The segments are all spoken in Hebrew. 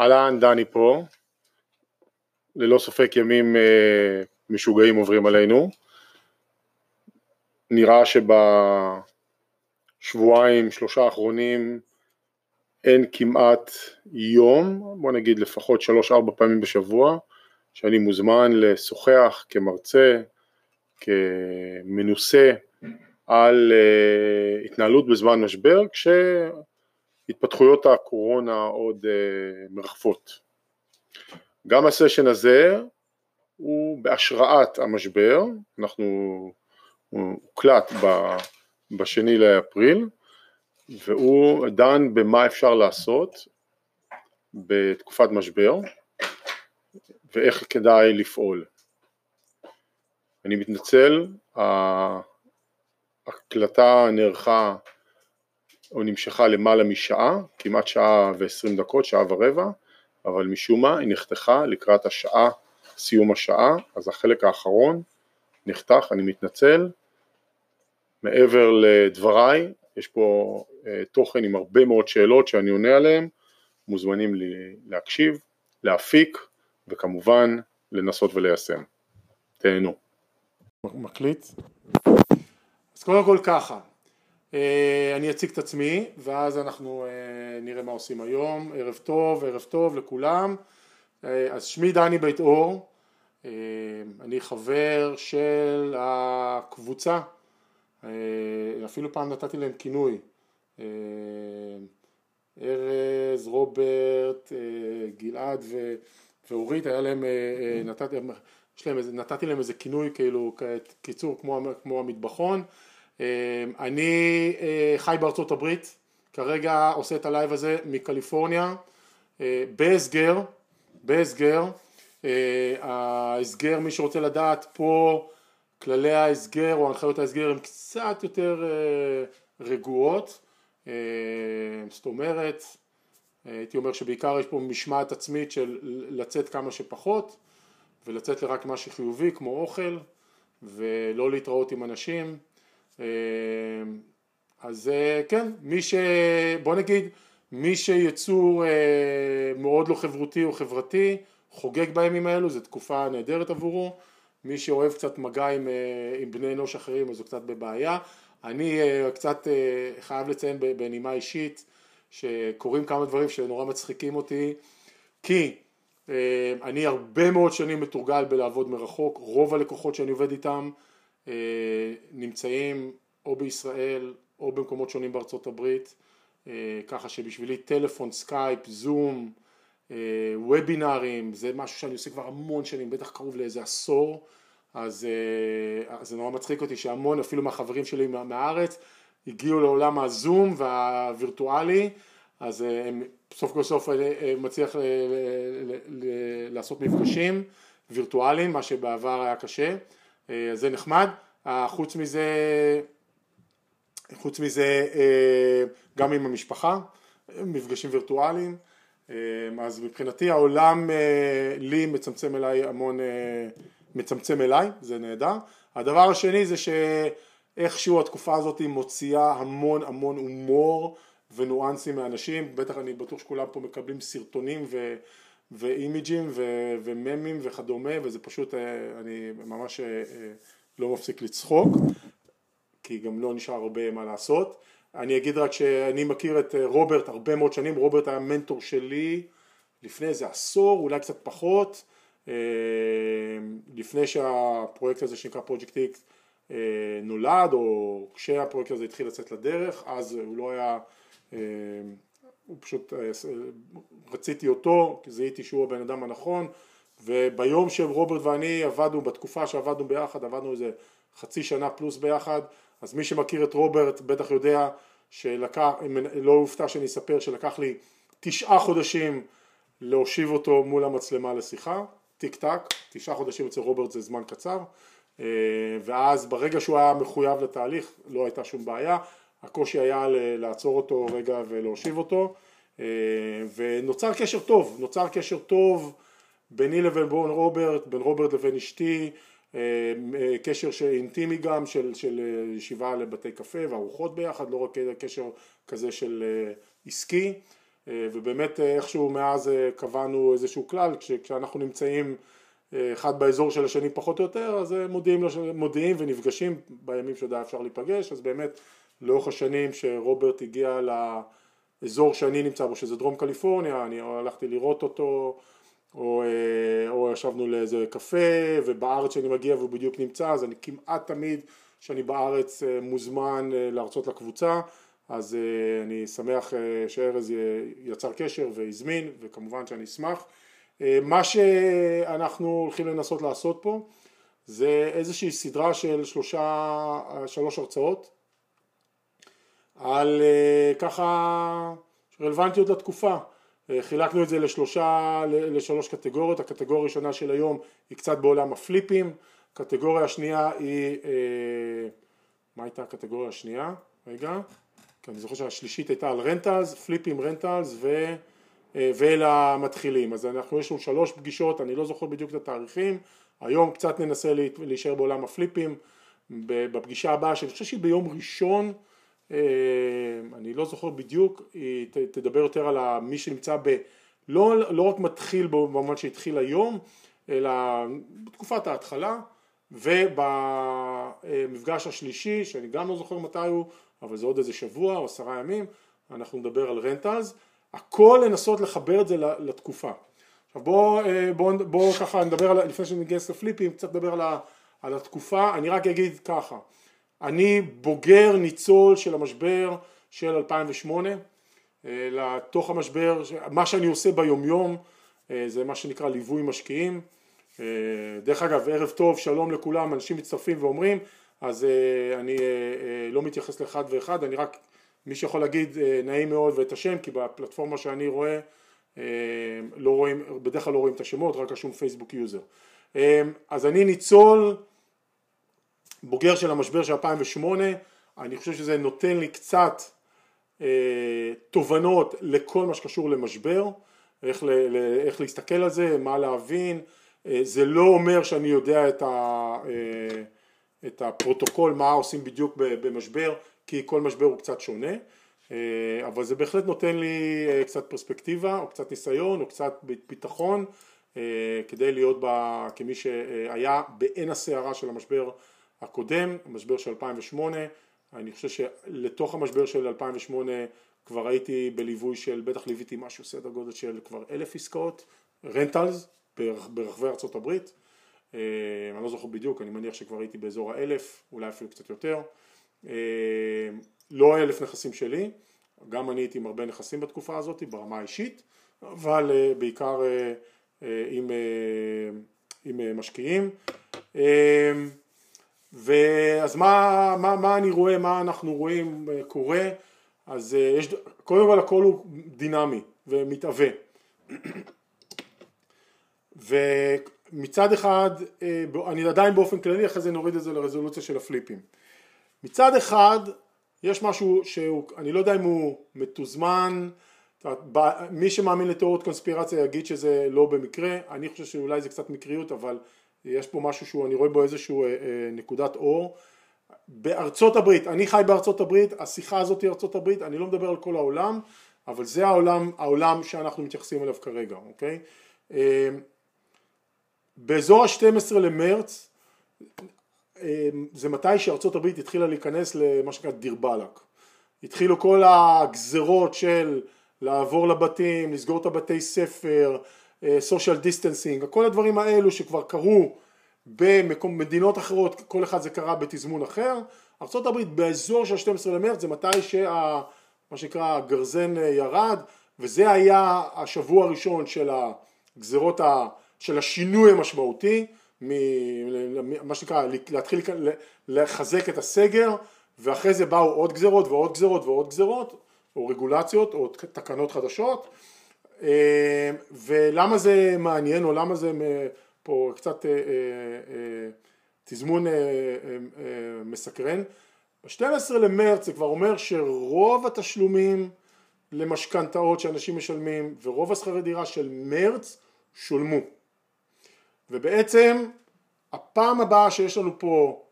אהלן, דני פה. ללא ספק ימים אה, משוגעים עוברים עלינו. נראה שבשבועיים, שלושה האחרונים אין כמעט יום, בוא נגיד לפחות שלוש-ארבע פעמים בשבוע, שאני מוזמן לשוחח כמרצה, כמנוסה, על uh, התנהלות בזמן משבר, כשהתפתחויות הקורונה עוד uh, מרחפות. גם הסשן הזה הוא בהשראת המשבר, אנחנו, הוקלט בשני לאפריל, והוא דן במה אפשר לעשות בתקופת משבר ואיך כדאי לפעול. אני מתנצל, ההקלטה נערכה או נמשכה למעלה משעה, כמעט שעה ועשרים דקות, שעה ורבע, אבל משום מה היא נחתכה לקראת השעה, סיום השעה, אז החלק האחרון נחתך, אני מתנצל. מעבר לדבריי, יש פה אה, תוכן עם הרבה מאוד שאלות שאני עונה עליהן, מוזמנים לי להקשיב, להפיק וכמובן לנסות וליישם. תהנו. מקליט? אז קודם כל ככה, אני אציג את עצמי ואז אנחנו אה, נראה מה עושים היום, ערב טוב, ערב טוב לכולם, אה, אז שמי דני בית אור, אני חבר של הקבוצה, אפילו פעם נתתי להם כינוי, ארז, רוברט, גלעד ואורית, היה להם, נתתי, להם, נתתי להם איזה כינוי כאילו, קיצור כמו, כמו המטבחון אני אה, חי בארצות הברית, כרגע עושה את ה live הזה מקליפורניה, אה, בהסגר, בהסגר, אה, ההסגר מי שרוצה לדעת פה כללי ההסגר או הנחיות ההסגר הם קצת יותר רגועות, זאת אומרת הייתי אומר שבעיקר יש פה משמעת עצמית של לצאת כמה שפחות ולצאת לרק מה שחיובי כמו אוכל ולא להתראות עם אנשים אז אה, כן, מי ש... בוא נגיד, מי שיצור אה, מאוד לא חברותי או חברתי, חוגג בימים האלו, זו תקופה נהדרת עבורו, מי שאוהב קצת מגע עם, עם בני אנוש אחרים אז הוא קצת בבעיה. אני קצת חייב לציין בנימה אישית שקורים כמה דברים שנורא מצחיקים אותי כי אני הרבה מאוד שנים מתורגל בלעבוד מרחוק, רוב הלקוחות שאני עובד איתם אה, נמצאים או בישראל או במקומות שונים בארצות הברית, אה, ככה שבשבילי טלפון, סקייפ, זום, אה, וובינארים, זה משהו שאני עושה כבר המון שנים, בטח קרוב לאיזה עשור, אז זה נורא מצחיק אותי שהמון, אפילו מהחברים שלי מהארץ, הגיעו לעולם הזום והווירטואלי, אז הם סוף כל סוף מצליח לעשות מפגשים וירטואליים, מה שבעבר היה קשה. אה, אז זה נחמד, אה, חוץ מזה, חוץ מזה אה, גם עם המשפחה, מפגשים וירטואליים, אז מבחינתי העולם לי מצמצם אליי המון, מצמצם אליי, זה נהדר. הדבר השני זה שאיכשהו התקופה הזאת מוציאה המון המון הומור וניואנסים מאנשים, בטח אני בטוח שכולם פה מקבלים סרטונים ו... ואימיג'ים ו- וממים וכדומה וזה פשוט, אה, אני ממש אה, אה, לא מפסיק לצחוק כי גם לא נשאר הרבה מה לעשות. אני אגיד רק שאני מכיר את רוברט הרבה מאוד שנים, רוברט היה מנטור שלי לפני איזה עשור, אולי קצת פחות, לפני שהפרויקט הזה שנקרא פרויקט איקס נולד או כשהפרויקט הזה התחיל לצאת לדרך, אז הוא לא היה הוא פשוט, אה, רציתי אותו, כי זיהיתי שהוא הבן אדם הנכון, וביום שרוברט ואני עבדנו, בתקופה שעבדנו ביחד, עבדנו איזה חצי שנה פלוס ביחד, אז מי שמכיר את רוברט בטח יודע שלקח, לא הופתע שאני אספר שלקח לי תשעה חודשים להושיב אותו מול המצלמה לשיחה, טיק טק, תשעה חודשים אצל רוברט זה זמן קצר, אה, ואז ברגע שהוא היה מחויב לתהליך לא הייתה שום בעיה, הקושי היה לעצור אותו רגע ולהושיב אותו. אה, ונוצר קשר טוב, נוצר קשר טוב ביני לבין בון רוברט, בין רוברט לבין אשתי, אה, קשר אינטימי גם של, של ישיבה לבתי קפה וארוחות ביחד, לא רק קשר כזה של אה, עסקי. ובאמת איכשהו מאז קבענו איזשהו כלל, כשאנחנו נמצאים אחד באזור של השני פחות או יותר, אז מודיעים, מודיעים ונפגשים בימים שעוד היה אפשר להיפגש, אז באמת לאורך השנים שרוברט הגיע לאזור שאני נמצא בו, שזה דרום קליפורניה, אני הלכתי לראות אותו, או, או ישבנו לאיזה קפה, ובארץ שאני מגיע והוא בדיוק נמצא, אז אני כמעט תמיד כשאני בארץ מוזמן להרצות לקבוצה, אז אני שמח שארז יצר קשר והזמין, וכמובן שאני אשמח. מה שאנחנו הולכים לנסות לעשות פה זה איזושהי סדרה של שלושה, שלוש הרצאות על ככה רלוונטיות לתקופה. חילקנו את זה לשלושה, לשלוש קטגוריות, הקטגוריה הראשונה של היום היא קצת בעולם הפליפים, הקטגוריה השנייה היא, מה הייתה הקטגוריה השנייה? רגע, כי אני זוכר שהשלישית הייתה על רנטלס, פליפים רנטלס ו... ולמתחילים. אז אנחנו, יש לנו שלוש פגישות, אני לא זוכר בדיוק את התאריכים, היום קצת ננסה להישאר בעולם הפליפים, בפגישה הבאה, שאני חושב שהיא ביום ראשון, אה, אני לא זוכר בדיוק, היא תדבר יותר על מי שנמצא ב... לא, לא רק מתחיל במובן שהתחיל היום, אלא בתקופת ההתחלה, ובמפגש השלישי, שאני גם לא זוכר מתי הוא, אבל זה עוד איזה שבוע או עשרה ימים, אנחנו נדבר על רנטלס. הכל לנסות לחבר את זה לתקופה. עכשיו בואו בוא, בוא ככה נדבר, על, לפני שניגש לפליפים, קצת נדבר על, על התקופה, אני רק אגיד ככה, אני בוגר ניצול של המשבר של 2008, אה, לתוך המשבר, מה שאני עושה ביומיום אה, זה מה שנקרא ליווי משקיעים, אה, דרך אגב ערב טוב שלום לכולם אנשים מצטרפים ואומרים אז אני לא מתייחס לאחד ואחד אני רק מי שיכול להגיד נעים מאוד ואת השם כי בפלטפורמה שאני רואה אה, לא רואים, בדרך כלל לא רואים את השמות רק רשום Facebook user. אז אני ניצול בוגר של המשבר של 2008 אני חושב שזה נותן לי קצת תובנות לכל מה שקשור למשבר איך, ל, איך להסתכל על זה, מה להבין. זה לא אומר שאני יודע את, ה, את הפרוטוקול מה עושים בדיוק במשבר כי כל משבר הוא קצת שונה, אה, אבל זה בהחלט נותן לי אה, קצת פרספקטיבה או קצת ניסיון או קצת ביטחון אה, כדי להיות בה כמי שהיה בעין הסערה של המשבר הקודם, המשבר של 2008, אני חושב שלתוך המשבר של 2008 כבר הייתי בליווי של, בטח ליוויתי משהו סדר גודל של כבר אלף עסקאות, רנטלס ברחבי ארצות הברית, אני לא זוכר בדיוק, אני מניח שכבר הייתי באזור האלף, אולי אפילו קצת יותר, אה, לא אלף נכסים שלי, גם אני הייתי עם הרבה נכסים בתקופה הזאת ברמה האישית, אבל אה, בעיקר אה, עם, עם משקיעים. ואז מה, מה, מה אני רואה, מה אנחנו רואים קורה, אז יש, קודם כל הכל הוא דינמי ומתהווה. ומצד אחד, אני עדיין באופן כללי, אחרי זה נוריד את זה לרזולוציה של הפליפים. מצד אחד יש משהו שאני לא יודע אם הוא מתוזמן, מי שמאמין לתיאוריות קונספירציה יגיד שזה לא במקרה, אני חושב שאולי זה קצת מקריות אבל יש פה משהו שאני רואה בו איזשהו אה, אה, נקודת אור. בארצות הברית, אני חי בארצות הברית, השיחה הזאת היא ארצות הברית, אני לא מדבר על כל העולם, אבל זה העולם, העולם שאנחנו מתייחסים אליו כרגע, אוקיי? אה, באזור ה-12 למרץ זה מתי שארצות הברית התחילה להיכנס למה שנקרא דיר באלק. התחילו כל הגזרות של לעבור לבתים, לסגור את הבתי ספר, social distancing, כל הדברים האלו שכבר קרו במדינות אחרות, כל אחד זה קרה בתזמון אחר. ארה"ב באזור של 12 למרץ זה מתי שה... מה שנקרא הגרזן ירד וזה היה השבוע הראשון של הגזרות, ה... של השינוי המשמעותי מה שנקרא להתחיל לחזק את הסגר ואחרי זה באו עוד גזרות ועוד גזרות ועוד גזרות או רגולציות או תקנות חדשות אה, ולמה זה מעניין או למה זה פה קצת אה, אה, תזמון מסקרן? ב-12 למרץ זה כבר אומר שרוב התשלומים למשכנתאות שאנשים משלמים ורוב השכרי דירה של מרץ שולמו. ובעצם הפעם הבאה שיש לנו פה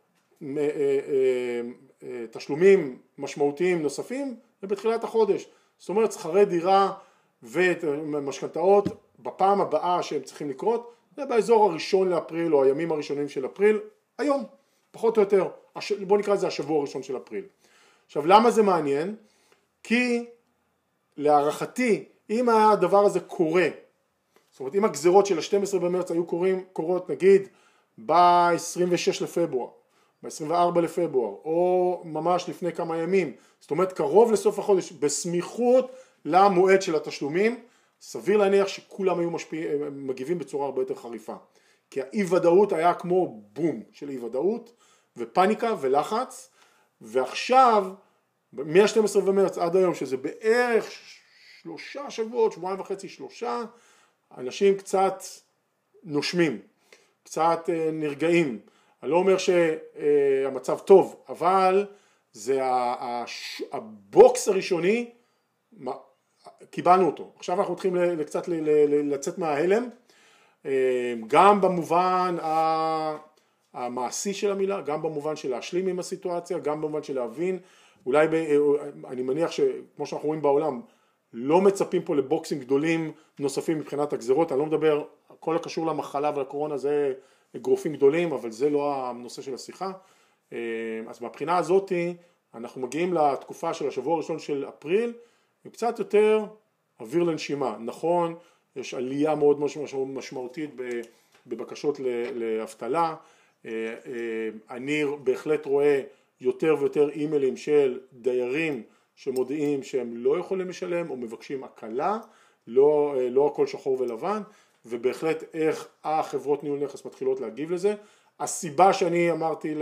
אה, אה, אה, תשלומים משמעותיים נוספים זה בתחילת החודש. זאת אומרת שכרי דירה ומשכנתאות בפעם הבאה שהם צריכים לקרות זה באזור הראשון לאפריל או הימים הראשונים של אפריל היום פחות או יותר בוא נקרא לזה השבוע הראשון של אפריל עכשיו למה זה מעניין? כי להערכתי אם הדבר הזה קורה זאת אומרת אם הגזרות של ה-12 במרץ היו קורים, קורות נגיד ב-26 לפברואר ב-24 לפברואר או ממש לפני כמה ימים זאת אומרת קרוב לסוף החודש בסמיכות למועד של התשלומים סביר להניח שכולם היו משפיע, מגיבים בצורה הרבה יותר חריפה כי האי ודאות היה כמו בום של אי ודאות ופניקה ולחץ ועכשיו מ-12 במרץ עד היום שזה בערך שלושה שבועות, שבועיים וחצי, שלושה, אנשים קצת נושמים, קצת אה, נרגעים. אני לא אומר שהמצב טוב, אבל זה הבוקס הראשוני, קיבלנו אותו. עכשיו אנחנו הולכים קצת לצאת מההלם, אה, גם במובן המעשי של המילה, גם במובן של להשלים עם הסיטואציה, גם במובן של להבין, אולי ב, אה, אני מניח שכמו שאנחנו רואים בעולם, לא מצפים פה לבוקסים גדולים נוספים מבחינת הגזרות, אני לא מדבר, כל הקשור למחלה ולקורונה זה אגרופים גדולים, אבל זה לא הנושא של השיחה. אה, אז מהבחינה הזאתי אנחנו מגיעים לתקופה של השבוע הראשון של אפריל עם קצת יותר אוויר לנשימה. נכון, יש עלייה מאוד משמעותית בבקשות לאבטלה, אה, אה, אני בהחלט רואה יותר ויותר אימיילים של דיירים שמודיעים שהם לא יכולים לשלם או מבקשים הקלה, לא, אה, לא הכל שחור ולבן, ובהחלט איך החברות ניהול נכס מתחילות להגיב לזה. הסיבה שאני אמרתי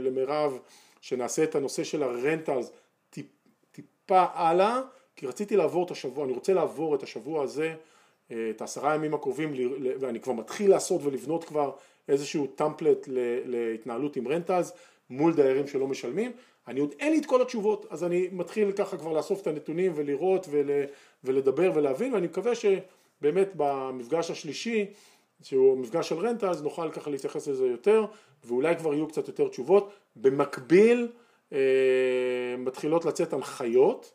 למירב שנעשה את הנושא של הרנטלס טיפ, טיפה הלאה, כי רציתי לעבור את השבוע, אני רוצה לעבור את השבוע הזה, אה, את העשרה ימים הקרובים, ואני כבר מתחיל לעשות ולבנות כבר איזשהו טמפלט להתנהלות עם רנטלס מול דיירים שלא משלמים, אני עוד אין לי את כל התשובות, אז אני מתחיל ככה כבר לאסוף את הנתונים ולראות ול, ולדבר ולהבין, ואני מקווה שבאמת במפגש השלישי, שהוא מפגש של רנטה, נוכל ככה להתייחס לזה יותר, ואולי כבר יהיו קצת יותר תשובות. במקביל אה, מתחילות לצאת הנחיות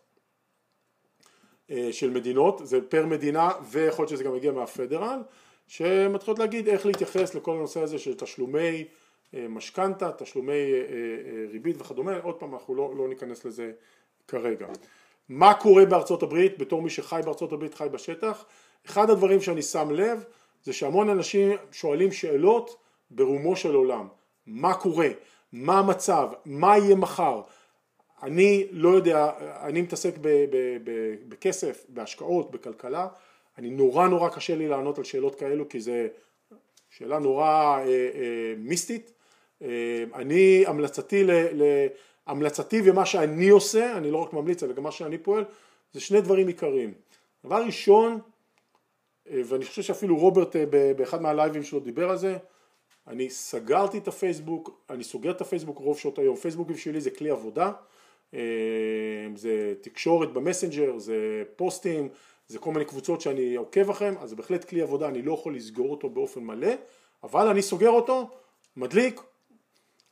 של מדינות, זה פר מדינה, ויכול להיות שזה גם יגיע מהפדרל, שמתחילות להגיד איך להתייחס לכל הנושא הזה של תשלומי אה, משכנתה, תשלומי אה, אה, ריבית וכדומה, עוד פעם אנחנו לא, לא ניכנס לזה כרגע. מה קורה בארצות הברית? בתור מי שחי בארצות הברית חי בשטח? אחד הדברים שאני שם לב זה שהמון אנשים שואלים שאלות ברומו של עולם, מה קורה, מה המצב, מה יהיה מחר, אני לא יודע, אני מתעסק ב, ב, ב, בכסף, בהשקעות, בכלכלה, אני נורא נורא קשה לי לענות על שאלות כאלו כי זה שאלה נורא אה, אה, מיסטית. אה, אני המלצתי, ל, ל, המלצתי ומה שאני עושה, אני לא רק ממליץ אלא גם מה שאני פועל, זה שני דברים עיקריים. דבר ראשון, אה, ואני חושב שאפילו רוברט אה, באחד מהלייבים שלו דיבר על זה, אני סגרתי את הפייסבוק, אני סוגר את הפייסבוק רוב שעות היום, פייסבוק בשבילי זה כלי עבודה, זה תקשורת במסנג'ר, זה פוסטים, זה כל מיני קבוצות שאני עוקב אחריהם, אז זה בהחלט כלי עבודה, אני לא יכול לסגור אותו באופן מלא, אבל אני סוגר אותו, מדליק,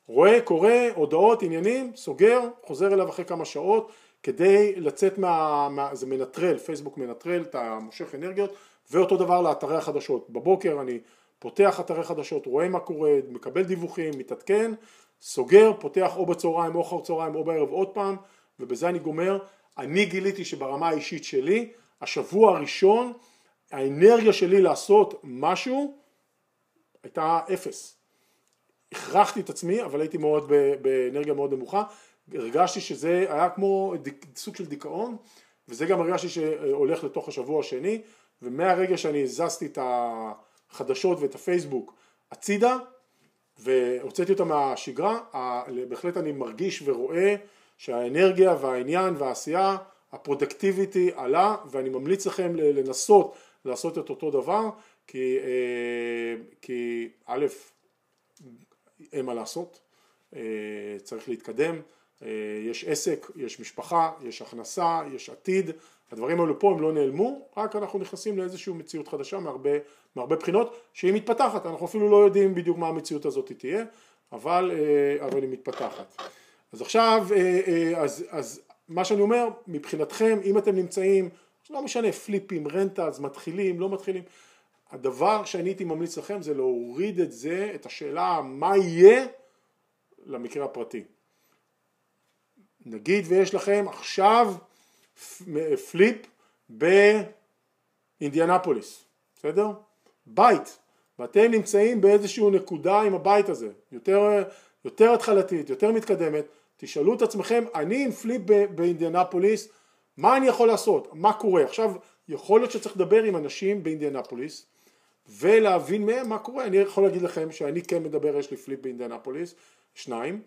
רואה, קורא, הודעות, עניינים, סוגר, חוזר אליו אחרי כמה שעות כדי לצאת מה... מה זה מנטרל, פייסבוק מנטרל, אתה מושך אנרגיות ואותו דבר לאתרי החדשות. בבוקר אני פותח אתרי חדשות, רואה מה קורה, מקבל דיווחים, מתעדכן, סוגר, פותח או בצהריים או אחר צהריים או בערב עוד פעם ובזה אני גומר. אני גיליתי שברמה האישית שלי, השבוע הראשון האנרגיה שלי לעשות משהו הייתה אפס. הכרחתי את עצמי, אבל הייתי מאוד באנרגיה מאוד נמוכה, הרגשתי שזה היה כמו סוג של דיכאון, וזה גם הרגשתי שהולך לתוך השבוע השני, ומהרגע שאני הזזתי את החדשות ואת הפייסבוק הצידה, והוצאתי אותה מהשגרה, בהחלט אני מרגיש ורואה שהאנרגיה והעניין והעשייה, הפרודקטיביטי עלה, ואני ממליץ לכם לנסות לעשות את אותו דבר, כי, אה, כי א', אין מה לעשות, אה, צריך להתקדם, אה, יש עסק, יש משפחה, יש הכנסה, יש עתיד, הדברים האלו פה הם לא נעלמו, רק אנחנו נכנסים לאיזושהי מציאות חדשה מהרבה, מהרבה בחינות שהיא מתפתחת, אנחנו אפילו לא יודעים בדיוק מה המציאות הזאת תהיה, אבל, אה, אבל היא מתפתחת. אז עכשיו, אז, אז מה שאני אומר, מבחינתכם, אם אתם נמצאים לא משנה פליפים, רנטלס, מתחילים, לא מתחילים, הדבר שאני הייתי ממליץ לכם זה להוריד את זה, את השאלה מה יהיה למקרה הפרטי. נגיד ויש לכם עכשיו פליפ באינדיאנפוליס, בסדר? בית, ואתם נמצאים באיזושהי נקודה עם הבית הזה, יותר, יותר התחלתית, יותר מתקדמת, תשאלו את עצמכם, אני עם flip באינדיאנפוליס, מה אני יכול לעשות? מה קורה? עכשיו, יכול להיות שצריך לדבר עם אנשים באינדיאנפוליס ולהבין מהם מה קורה. אני יכול להגיד לכם שאני כן מדבר, יש לי flip באינדיאנפוליס, שניים,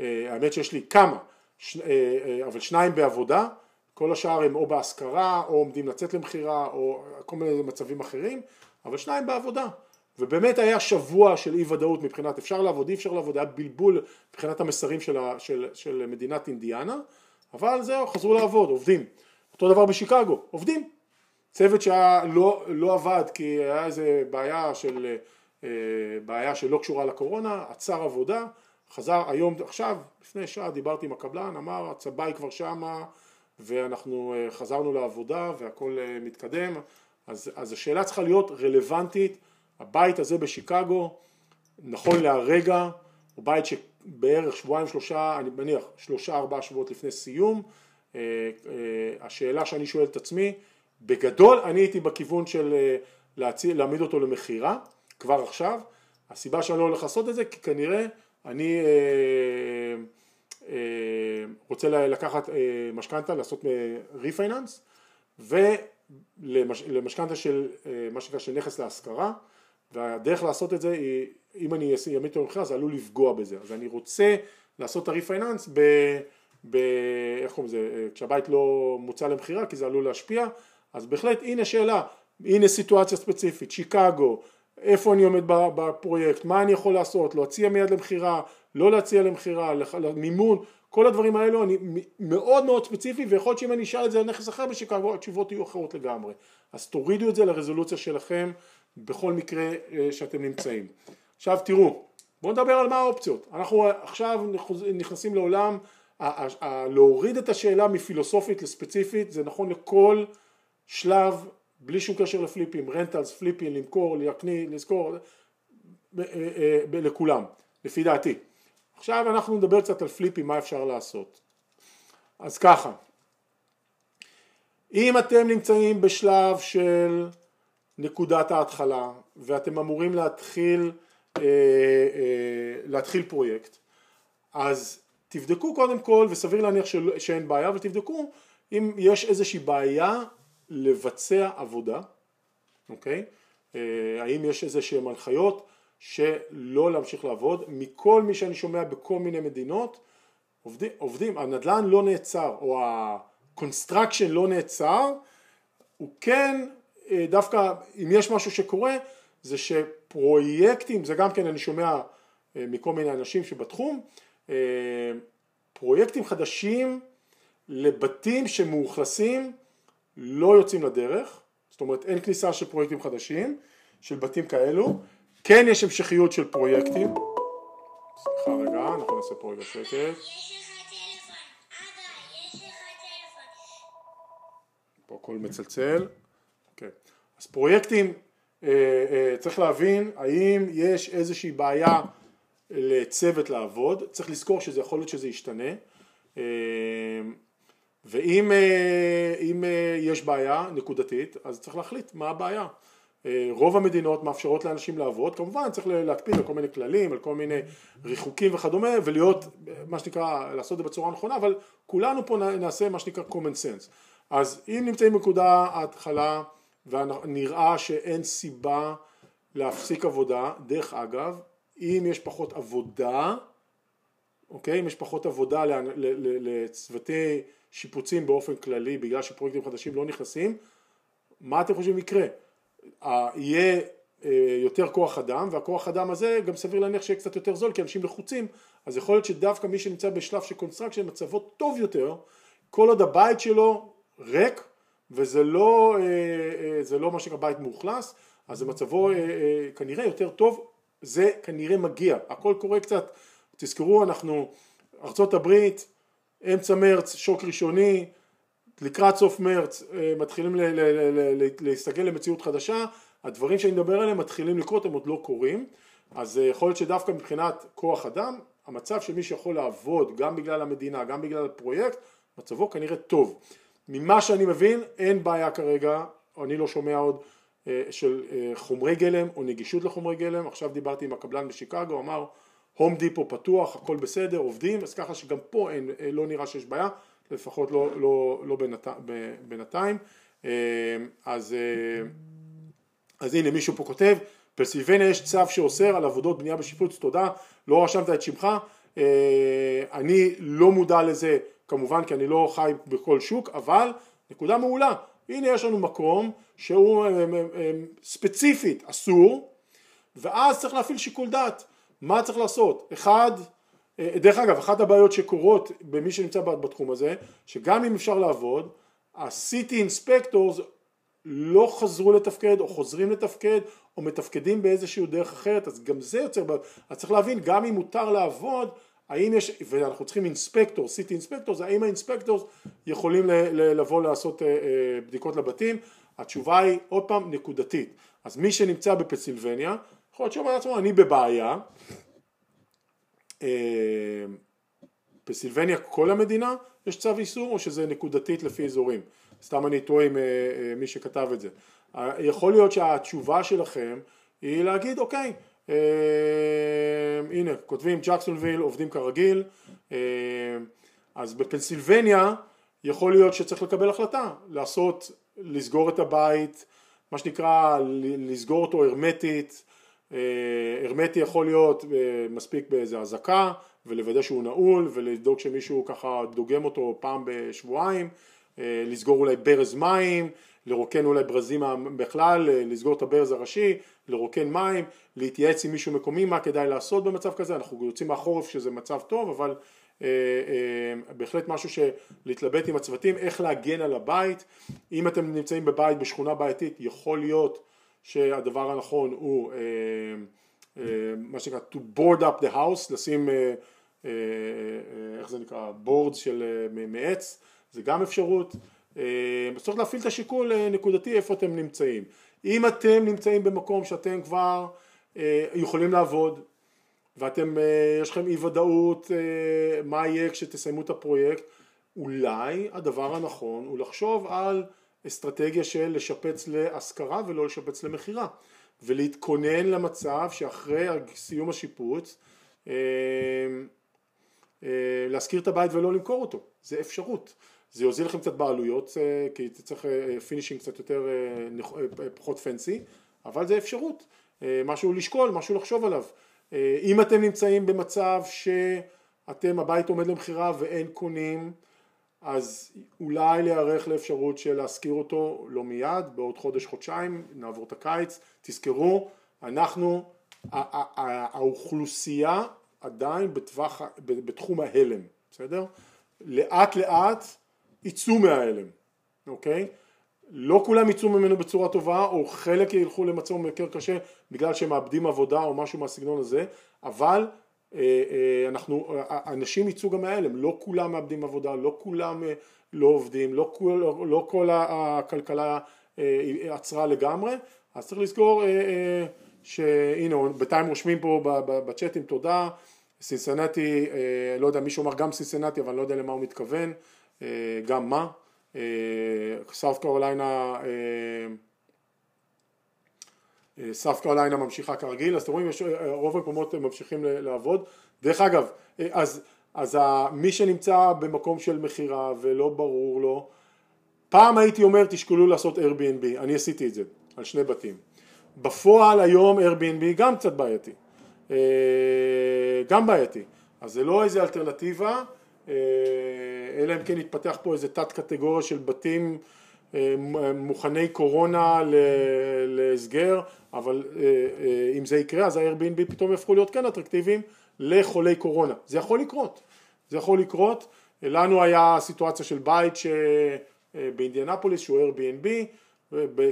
אה, האמת שיש לי כמה, ש... אה, אה, אבל שניים בעבודה, כל השאר הם או בהשכרה או עומדים לצאת למכירה או כל מיני מצבים אחרים, אבל שניים בעבודה. ובאמת היה שבוע של אי ודאות מבחינת אפשר לעבוד, אי אפשר לעבוד, היה בלבול מבחינת המסרים של, ה, של, של מדינת אינדיאנה, אבל זהו, חזרו לעבוד, עובדים. אותו דבר בשיקגו, עובדים. צוות שהיה לא, לא עבד כי היה איזה בעיה של, אה, בעיה שלא קשורה לקורונה, עצר עבודה, חזר היום, עכשיו, לפני שעה דיברתי עם הקבלן, אמר הצבאי כבר שמה ואנחנו אה, חזרנו לעבודה והכל אה, מתקדם, אז, אז השאלה צריכה להיות רלוונטית, הבית הזה בשיקגו, נכון להרגע, הוא בית שבערך שבועיים שלושה, אני מניח שלושה ארבעה שבועות לפני סיום, השאלה שאני שואל את עצמי, בגדול אני הייתי בכיוון של להציע, להעמיד אותו למכירה כבר עכשיו, הסיבה שאני לא הולך לעשות את זה כי כנראה אני אה, אה, רוצה לקחת אה, משכנתה, לעשות ריפייננס ולמשכנתה של מה שנקרא של נכס להשכרה והדרך לעשות את זה היא אם אני אעמיד אותו למכירה זה עלול לפגוע בזה. אז אני רוצה לעשות את הריפייננס ב... ב... איך קוראים לזה, כשהבית לא מוצע למכירה כי זה עלול להשפיע. אז בהחלט הנה שאלה, הנה סיטואציה ספציפית, שיקגו, איפה אני עומד בפרויקט, מה אני יכול לעשות, להציע מיד למכירה, לא להציע למכירה, מימון, כל הדברים האלו אני מאוד מאוד ספציפי ויכול להיות שאם אני אשאל את זה על נכס אחר בשיקגו התשובות יהיו אחרות לגמרי אז תורידו את זה לרזולוציה שלכם בכל מקרה אה, שאתם נמצאים. עכשיו תראו בואו נדבר על מה האופציות אנחנו עכשיו נכנסים לעולם להוריד את השאלה מפילוסופית לספציפית זה נכון לכל שלב בלי שום קשר לפליפים, רנטלס, פליפים, למכור, להקניא, לזכור, אה, אה, לכולם, לפי דעתי. עכשיו אנחנו נדבר קצת על פליפים, מה אפשר לעשות. אז ככה, אם אתם נמצאים בשלב של נקודת ההתחלה ואתם אמורים להתחיל, אה, להתחיל פרויקט, אז תבדקו קודם כל, וסביר להניח שאין בעיה, אבל תבדקו אם יש איזושהי בעיה לבצע עבודה, אוקיי? אה, האם יש איזה שהן הנחיות שלא להמשיך לעבוד, מכל מי שאני שומע בכל מיני מדינות עובדים, עובדים, הנדל"ן לא נעצר או ה-construction לא נעצר, הוא כן אה, דווקא אם יש משהו שקורה זה שפרויקטים, זה גם כן אני שומע אה, מכל מיני אנשים שבתחום, פרויקטים חדשים לבתים שמאוכלסים לא יוצאים לדרך, זאת אומרת אין כניסה של פרויקטים חדשים, של בתים כאלו, כן יש המשכיות של פרויקטים, סליחה רגע, אנחנו נעשה פה רגע שקט. פה הכל מצלצל, אוקיי. אז פרויקטים, אה, אה, צריך להבין האם יש איזושהי בעיה לצוות לעבוד, צריך לזכור שזה יכול להיות שזה ישתנה, אה, ואם אה, אה, יש בעיה נקודתית אז צריך להחליט מה הבעיה. אה, רוב המדינות מאפשרות לאנשים לעבוד, כמובן צריך להקפיד על כל מיני כללים, על כל מיני ריחוקים וכדומה ולהיות מה שנקרא לעשות את זה בצורה נכונה אבל כולנו פה נעשה מה שנקרא common sense. אז אם נמצאים בנקודה ההתחלה ונראה שאין סיבה להפסיק עבודה, דרך אגב אם יש פחות עבודה, אוקיי, אם יש פחות עבודה לצוותי שיפוצים באופן כללי בגלל שפרויקטים חדשים לא נכנסים, מה אתם חושבים יקרה? יהיה אה, יותר כוח אדם והכוח אדם הזה גם סביר להניח שיהיה קצת יותר זול כי אנשים לחוצים אז יכול להיות שדווקא מי שנמצא בשלב של construction מצבו טוב יותר כל עוד הבית שלו ריק וזה לא, אה, אה, זה לא מה שנקרא בית מאוכלס אז מצבו כנראה יותר טוב זה כנראה מגיע. הכל קורה קצת. תזכרו אנחנו ארצות הברית אמצע מרץ שוק ראשוני, לקראת סוף מרץ מתחילים להסתגל למציאות חדשה, הדברים שאני מדבר עליהם מתחילים לקרות, הם עוד לא קורים, אז יכול להיות שדווקא מבחינת כוח אדם, המצב של מי שיכול לעבוד גם בגלל המדינה, גם בגלל הפרויקט, מצבו כנראה טוב. ממה שאני מבין, אין בעיה כרגע, אני לא שומע עוד, אה, של אה, חומרי גלם או נגישות לחומרי גלם, עכשיו דיברתי עם הקבלן בשיקגו, אמר הום דיפו פתוח, הכל בסדר, עובדים, אז ככה שגם פה אין, אה, לא נראה שיש בעיה, לפחות לא, לא, לא בינתי, בינתיים. אז, אז הנה מישהו פה כותב, פרסילבניה יש צו שאוסר על עבודות בנייה בשיפוץ, תודה, לא רשמת את שמך, אני לא מודע לזה כמובן כי אני לא חי בכל שוק, אבל נקודה מעולה, הנה יש לנו מקום שהוא אה, אה, אה, ספציפית אסור, ואז צריך להפעיל שיקול דעת, מה צריך לעשות? אחד, דרך אגב, אחת הבעיות שקורות במי שנמצא בתחום הזה, שגם אם אפשר לעבוד, ה-City Inspectors לא חזרו לתפקד או חוזרים לתפקד או מתפקדים באיזושהי דרך אחרת אז גם זה יוצר, אז צריך להבין גם אם מותר לעבוד האם יש, ואנחנו צריכים אינספקטור, סיטי אינספקטור, האם האינספקטורס יכולים ל, ל, לבוא לעשות אה, אה, בדיקות לבתים? התשובה היא עוד פעם נקודתית. אז מי שנמצא בפסילבניה, יכול להיות שאומר לעצמו אני בבעיה, אה, פסילבניה כל המדינה יש צו איסור או שזה נקודתית לפי אזורים? סתם אני טועה עם מי שכתב את זה. יכול להיות שהתשובה שלכם היא להגיד אוקיי אה, הנה כותבים ג'קסונוויל עובדים כרגיל אה, אז בפנסילבניה יכול להיות שצריך לקבל החלטה לעשות לסגור את הבית מה שנקרא לסגור אותו הרמטית אה, הרמטי יכול להיות מספיק באיזה אזעקה ולוודא שהוא נעול ולבדוק שמישהו ככה דוגם אותו פעם בשבועיים לסגור אולי ברז מים לרוקן אולי ברזים בכלל, לסגור את הברז הראשי, לרוקן מים, להתייעץ עם מישהו מקומי מה כדאי לעשות במצב כזה, אנחנו יוצאים מהחורף שזה מצב טוב אבל אה, אה, בהחלט משהו שלהתלבט עם הצוותים, איך להגן על הבית, אם אתם נמצאים בבית בשכונה בעייתית יכול להיות שהדבר הנכון הוא אה, אה, מה שנקרא to board up the house, לשים אה, איך זה נקרא, boards של מעץ, זה גם אפשרות אה, צריך להפעיל את השיקול נקודתי איפה אתם נמצאים. אם אתם נמצאים במקום שאתם כבר יכולים לעבוד ואתם, יש לכם אי ודאות מה יהיה כשתסיימו את הפרויקט, אולי הדבר הנכון הוא לחשוב על אסטרטגיה של לשפץ להשכרה ולא לשפץ למכירה ולהתכונן למצב שאחרי סיום השיפוץ להשכיר את הבית ולא למכור אותו, זה אפשרות. זה יוזיל לכם קצת בעלויות אה, כי צריך finishing אה, קצת יותר אה, פחות fancy אבל זה אפשרות. משהו לשקול משהו לחשוב עליו. אם אתם נמצאים במצב שאתם הבית עומד למכירה ואין קונים אז אולי להיערך לאפשרות של להשכיר אותו לא מיד בעוד חודש חודשיים נעבור את הקיץ תזכרו אנחנו האוכלוסייה עדיין בטווח, בתחום ההלם בסדר? לאט לאט יצאו מההלם, אוקיי? לא כולם יצאו ממנו בצורה טובה או חלק ילכו למצב יותר קשה בגלל שהם מאבדים עבודה או משהו מהסגנון הזה אבל אנחנו, אה, אנשים יצאו גם מההלם, לא כולם מאבדים עבודה, לא כולם אה, לא עובדים, לא כל, לא, לא כל הכלכלה אה, עצרה לגמרי. אז צריך לזכור אה, אה, שהנה בינתיים רושמים פה בצ'אטים תודה סינסינטי, אה, לא יודע מישהו אמר גם סינסינטי אבל לא יודע למה הוא מתכוון. אה, גם מה, South אה, Carolina South Carolina ממשיכה כרגיל, אז אתם רואים יש, אה, רוב המקומות ממשיכים לעבוד, דרך אגב, אז, אז מי שנמצא במקום של מכירה ולא ברור לו, פעם הייתי אומר תשקלו לעשות Airbnb, אני עשיתי את זה על שני בתים, בפועל היום Airbnb גם קצת בעייתי, גם בעייתי, אז זה לא איזה אלטרנטיבה אה, אלא אם כן יתפתח פה איזה תת קטגוריה של בתים אה, מוכני קורונה להסגר, אבל אה, אם זה יקרה אז ה-Airbnb פתאום יהפכו להיות כן אטרקטיביים לחולי קורונה, זה יכול לקרות, זה יכול לקרות, לנו היה סיטואציה של בית באינדיאנפוליס שהוא Airbnb,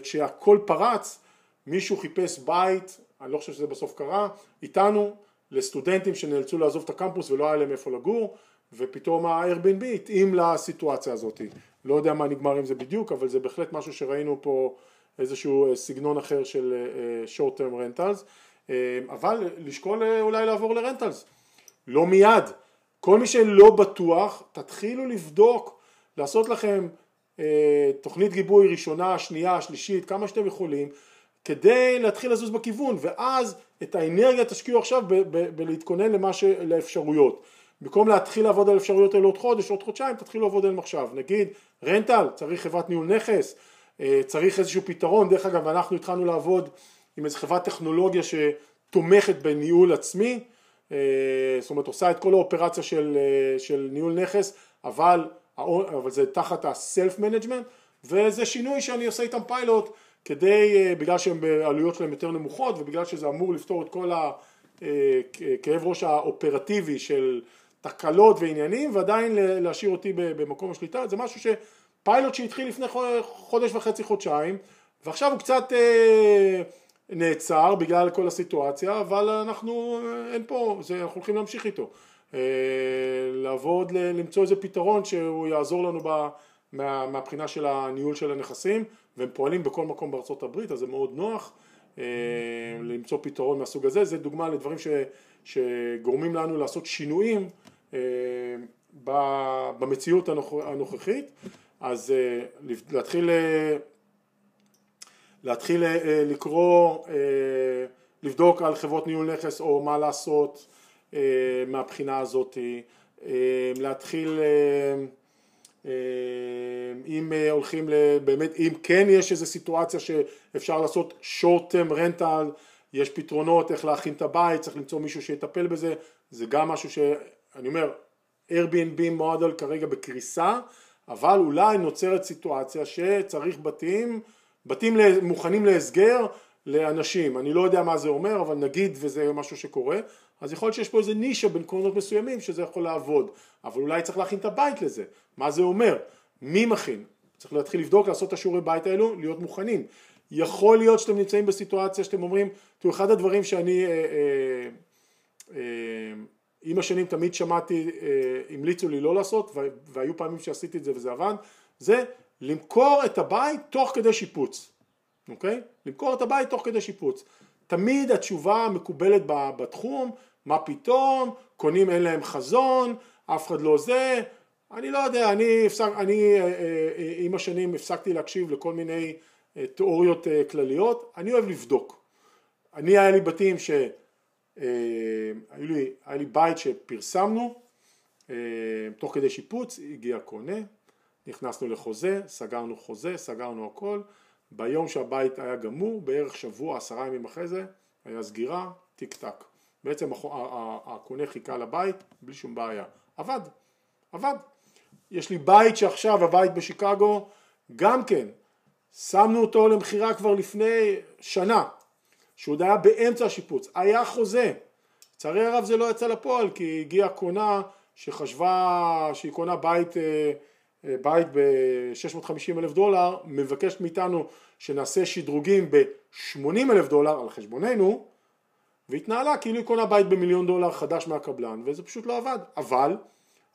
כשהכל פרץ מישהו חיפש בית, אני לא חושב שזה בסוף קרה, איתנו לסטודנטים שנאלצו לעזוב את הקמפוס ולא היה להם איפה לגור ופתאום ה-Airbnb התאים לסיטואציה הזאת. לא יודע מה נגמר עם זה בדיוק, אבל זה בהחלט משהו שראינו פה איזשהו אה, סגנון אחר של אה, short term rentals, אבל לשקול אולי לעבור לרנטלס. לא מיד. כל מי שלא בטוח, תתחילו לבדוק, לעשות לכם תוכנית גיבוי ראשונה, שנייה, שלישית, כמה שאתם יכולים, כדי להתחיל לזוז בכיוון, ואז את האנרגיה תשקיעו עכשיו בלהתכונן למה ש... לאפשרויות. במקום להתחיל לעבוד על אפשרויות האלה עוד חודש, עוד חודשיים, תתחילו לעבוד עליהם עכשיו. נגיד, רנטל, צריך חברת ניהול נכס, אה, צריך איזשהו פתרון, דרך אגב, אנחנו התחלנו לעבוד עם איזו חברת טכנולוגיה שתומכת בניהול עצמי, אה, זאת אומרת עושה את כל האופרציה של, אה, של ניהול נכס, אבל, אבל זה תחת ה-self management, וזה שינוי שאני עושה איתם פיילוט כדי, בגלל שהעלויות שלהם יותר נמוכות ובגלל שזה אמור לפתור את כל הכאב ראש האופרטיבי של תקלות ועניינים ועדיין להשאיר אותי במקום השליטה, זה משהו שפיילוט שהתחיל לפני חודש וחצי חודשיים ועכשיו הוא קצת אה, נעצר בגלל כל הסיטואציה אבל אנחנו, אין פה, זה, אנחנו הולכים להמשיך איתו. אה, לעבוד, למצוא איזה פתרון שהוא יעזור לנו ב, מה, מהבחינה של הניהול של הנכסים והם פועלים בכל מקום בארצות הברית אז זה מאוד נוח אה, למצוא פתרון מהסוג הזה, זה דוגמה לדברים ש, שגורמים לנו לעשות שינויים אה, במציאות הנוכחית, אז אה, להתחיל, אה, להתחיל לקרוא, לבדוק על חברות ניהול נכס או מה לעשות מהבחינה הזאת, להתחיל אם הולכים באמת, אם כן יש איזו סיטואציה שאפשר לעשות short term rental, יש פתרונות איך להכין את הבית, צריך למצוא מישהו שיטפל בזה, זה גם משהו ש... אני אומר, Airbnb מודל כרגע בקריסה, אבל אולי נוצרת סיטואציה שצריך בתים, בתים מוכנים להסגר לאנשים, אני לא יודע מה זה אומר, אבל נגיד וזה משהו שקורה, אז יכול להיות שיש פה איזה נישה בין קרונות מסוימים שזה יכול לעבוד, אבל אולי צריך להכין את הבית לזה, מה זה אומר, מי מכין, צריך להתחיל לבדוק, לעשות את השיעורי בית האלו, להיות מוכנים. יכול להיות שאתם נמצאים בסיטואציה שאתם אומרים, תראו אחד הדברים שאני אה, אה, אה, עם השנים תמיד שמעתי, אה, המליצו לי לא לעשות והיו פעמים שעשיתי את זה וזה עבד, זה למכור את הבית תוך כדי שיפוץ, אוקיי? למכור את הבית תוך כדי שיפוץ. תמיד התשובה המקובלת בתחום, מה פתאום, קונים אין להם חזון, אף אחד לא זה, אני לא יודע, אני, הפסק, אני אה, אה, עם השנים הפסקתי להקשיב לכל מיני תיאוריות כלליות, אני אוהב לבדוק. אני היה לי בתים ש... אה, היה לי, היה לי בית שפרסמנו, אה, תוך כדי שיפוץ הגיע קונה, נכנסנו לחוזה, סגרנו חוזה, סגרנו הכל, ביום שהבית היה גמור, בערך שבוע, עשרה ימים אחרי זה, היה סגירה, טיק טק. בעצם הקונה חיכה לבית בלי שום בעיה. עבד, עבד. יש לי בית שעכשיו, הבית בשיקגו, גם כן, שמנו אותו למכירה כבר לפני שנה, שהוא עוד היה באמצע השיפוץ, היה חוזה, לצערי הרב זה לא יצא לפועל כי הגיעה קונה שחשבה שהיא קונה בית, אה, אה, בית ב-650 אלף דולר, מבקשת מאיתנו שנעשה שדרוגים ב-80 אלף דולר על חשבוננו והתנהלה כאילו היא קונה בית במיליון דולר חדש מהקבלן וזה פשוט לא עבד, אבל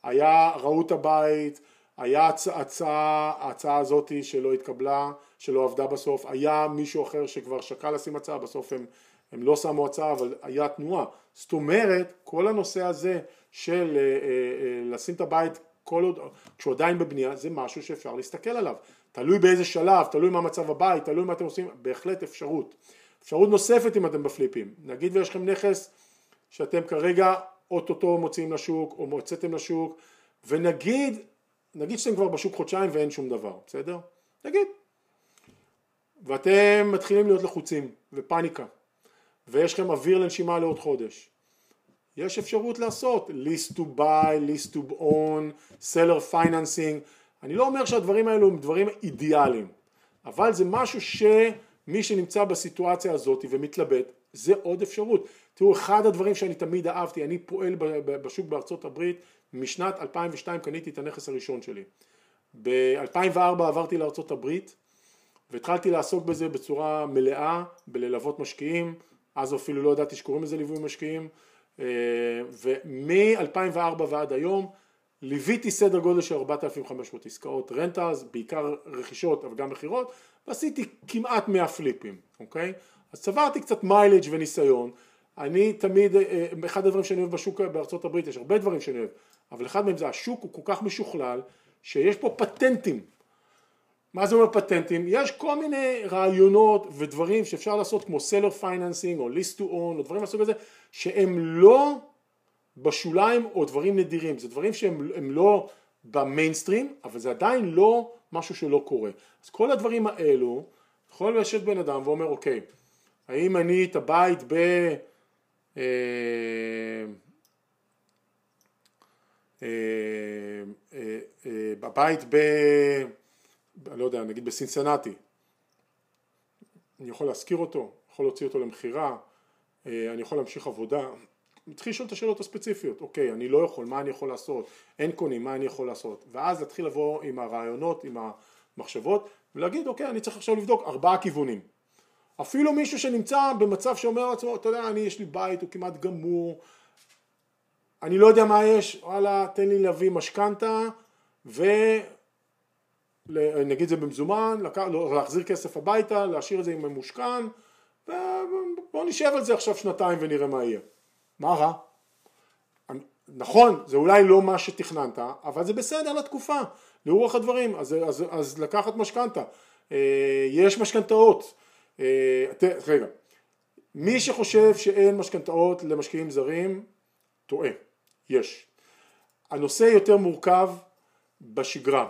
היה, ראו את הבית, היה הצעה, ההצעה הזאת שלא התקבלה, שלא עבדה בסוף, היה מישהו אחר שכבר שקל לשים הצעה, בסוף הם, הם לא שמו הצעה, אבל היה תנועה. זאת אומרת, כל הנושא הזה של אה, אה, אה, לשים את הבית כל עוד, כשהוא עדיין בבנייה, זה משהו שאפשר להסתכל עליו. תלוי באיזה שלב, תלוי מה מצב הבית, תלוי מה אתם עושים, בהחלט אפשרות. אפשרות נוספת אם אתם בפליפים, נגיד ויש לכם נכס שאתם כרגע אוטוטו מוציאים לשוק או מוצאתם לשוק ונגיד נגיד שאתם כבר בשוק חודשיים ואין שום דבר, בסדר? נגיד. ואתם מתחילים להיות לחוצים ופניקה ויש לכם אוויר לנשימה לעוד חודש. יש אפשרות לעשות list to buy, list to own, seller financing. אני לא אומר שהדברים האלו הם דברים אידיאליים, אבל זה משהו שמי שנמצא בסיטואציה הזאת ומתלבט, זה עוד אפשרות. תראו, אחד הדברים שאני תמיד אהבתי, אני פועל בשוק בארצות הברית משנת 2002 קניתי את הנכס הראשון שלי. ב-2004 עברתי לארצות הברית והתחלתי לעסוק בזה בצורה מלאה, בללוות משקיעים, אז אפילו לא ידעתי שקוראים לזה ליווי משקיעים, אה, ומ-2004 ועד היום ליוויתי סדר גודל של 4,500 עסקאות רנטלס, בעיקר רכישות אבל גם מכירות, ועשיתי כמעט 100 פליפים, אוקיי? אז צברתי קצת mileage וניסיון, אני תמיד, אה, אה, אחד הדברים שאני אוהב בשוק בארצות הברית, יש הרבה דברים שאני אוהב, אבל אחד מהם זה השוק הוא כל כך משוכלל, שיש פה פטנטים. מה זה אומר פטנטים? יש כל מיני רעיונות ודברים שאפשר לעשות כמו seller financing או lease to own או דברים מהסוג הזה שהם לא בשוליים או דברים נדירים, זה דברים שהם לא במיינסטרים אבל זה עדיין לא משהו שלא קורה. אז כל הדברים האלו יכול לשבת בן אדם ואומר אוקיי האם אני את הבית ב... אה, אה, אה, בבית ב... לא יודע, נגיד בסינסנטי, אני יכול להשכיר אותו, יכול להוציא אותו למכירה, אני יכול להמשיך עבודה, מתחיל לשאול את השאלות הספציפיות, אוקיי, אני לא יכול, מה אני יכול לעשות, אין קונים, מה אני יכול לעשות, ואז להתחיל לבוא עם הרעיונות, עם המחשבות, ולהגיד, אוקיי, אני צריך עכשיו לבדוק ארבעה כיוונים. אפילו מישהו שנמצא במצב שאומר לעצמו, אתה יודע, אני יש לי בית, הוא כמעט גמור, אני לא יודע מה יש, וואלה, תן לי להביא משכנתה, ונגיד את זה במזומן, לא, להחזיר כסף הביתה, להשאיר את זה עם ממושכן, ובוא נשב על זה עכשיו שנתיים ונראה מה יהיה. מה רע? נכון, זה אולי לא מה שתכננת, אבל זה בסדר לתקופה, לרוח הדברים, אז, אז, אז לקחת משכנתה. אה, יש משכנתאות, רגע, מי שחושב שאין משכנתאות למשקיעים זרים, טועה, יש. הנושא יותר מורכב בשגרה,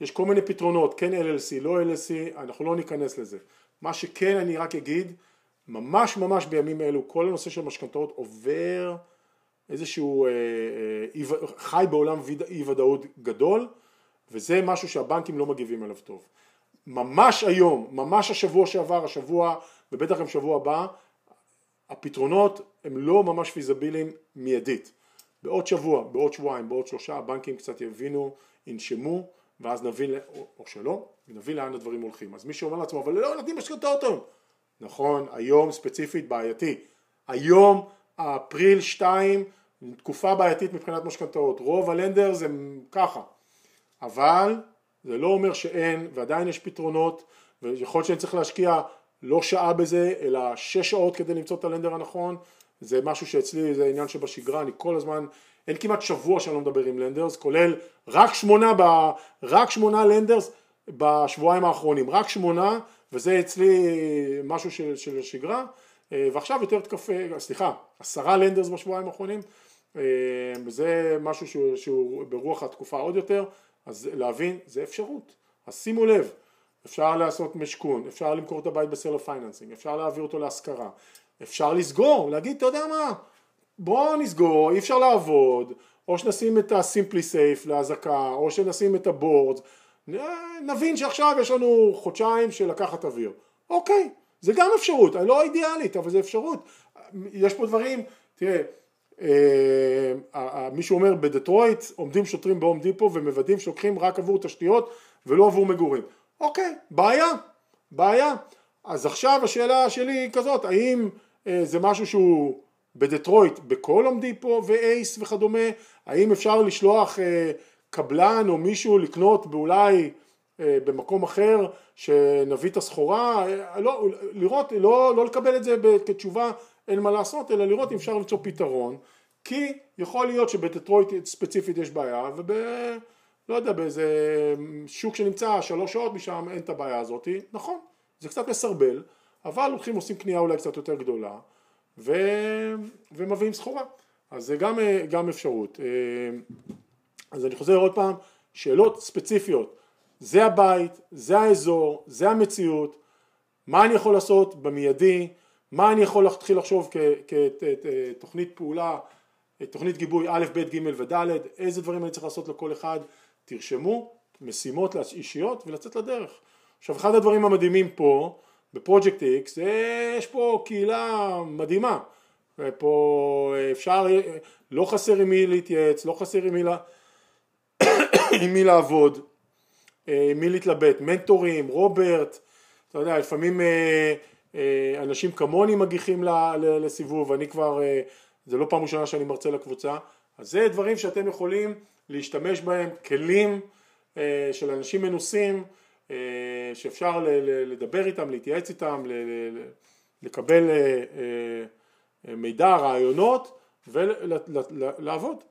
יש כל מיני פתרונות, כן LLC, לא LLC, אנחנו לא ניכנס לזה. מה שכן אני רק אגיד, ממש ממש בימים אלו כל הנושא של משכנתאות עובר איזשהו, אה, אה, חי בעולם אי ודאות גדול וזה משהו שהבנקים לא מגיבים אליו טוב. ממש היום, ממש השבוע שעבר, השבוע ובטח גם שבוע הבא, הפתרונות הם לא ממש פיזביליים מיידית. בעוד שבוע, בעוד שבועיים, בעוד שלושה הבנקים קצת יבינו, ינשמו ואז נבין, או שלא, נבין לאן הדברים הולכים. אז מי שאומר לעצמו, אבל לא נותנים משכנתאות היום, נכון, היום ספציפית בעייתי. היום אפריל 2 תקופה בעייתית מבחינת משכנתאות, רוב הלנדר זה ככה, אבל זה לא אומר שאין ועדיין יש פתרונות ויכול להיות שאני צריך להשקיע לא שעה בזה אלא שש שעות כדי למצוא את הלנדר הנכון, זה משהו שאצלי זה עניין שבשגרה, אני כל הזמן, אין כמעט שבוע שאני לא מדבר עם lenders, כולל רק שמונה, ב, רק שמונה lenders בשבועיים האחרונים, רק שמונה וזה אצלי משהו של, של שגרה, אה, ועכשיו יותר תקפה, סליחה, עשרה lenders בשבועיים האחרונים, אה, וזה משהו שהוא, שהוא ברוח התקופה עוד יותר, אז להבין, זה אפשרות, אז שימו לב, אפשר לעשות משכון, אפשר למכור את הבית ב seller financing, אפשר להעביר אותו להשכרה, אפשר לסגור, להגיד, אתה יודע מה, בואו נסגור, אי אפשר לעבוד, או שנשים את הסימפלי סייף להזעקה, או שנשים את הבורד, נבין שעכשיו יש לנו חודשיים של לקחת אוויר. אוקיי, זה גם אפשרות, לא אידיאלית, אבל זה אפשרות. יש פה דברים, תראה, אה, מישהו אומר בדטרויט עומדים שוטרים בהום דיפו ומוודאים שלוקחים רק עבור תשתיות ולא עבור מגורים. אוקיי, בעיה, בעיה. אז עכשיו השאלה שלי היא כזאת, האם אה, זה משהו שהוא בדטרויט בכל הום דיפו ואייס וכדומה, האם אפשר לשלוח אה, קבלן או מישהו לקנות באולי אה, במקום אחר שנביא את הסחורה, אה, לא, לראות, לא, לא לקבל את זה כתשובה אין מה לעשות, אלא לראות אם אפשר למצוא פתרון, כי יכול להיות שבדטרויט ספציפית יש בעיה וב... לא יודע, באיזה שוק שנמצא שלוש שעות משם אין את הבעיה הזאת, נכון, זה קצת מסרבל, אבל הולכים עושים קנייה אולי קצת יותר גדולה ו... ומביאים סחורה, אז זה גם, אה, גם אפשרות. אז אני חוזר עוד פעם, שאלות ספציפיות, זה הבית, זה האזור, זה המציאות, מה אני יכול לעשות במיידי, מה אני יכול להתחיל לחשוב כתוכנית פעולה, תוכנית גיבוי א', ב', ג' וד', איזה דברים אני צריך לעשות לכל אחד, תרשמו משימות אישיות ולצאת לדרך. עכשיו אחד הדברים המדהימים פה בפרויקט איקס, יש פה קהילה מדהימה, פה אפשר, לא חסר עם מי להתייעץ, לא חסר עם מי לה... עם מי לעבוד, אה, עם מי להתלבט, מנטורים, רוברט, אתה יודע, לפעמים אה, אנשים כמוני מגיחים לסיבוב, אני כבר, זה לא פעם ראשונה שאני מרצה לקבוצה, אז זה דברים שאתם יכולים להשתמש בהם, כלים אה, של אנשים מנוסים אה, שאפשר לדבר איתם, להתייעץ איתם, לקבל אה, אה, מידע, רעיונות ולעבוד,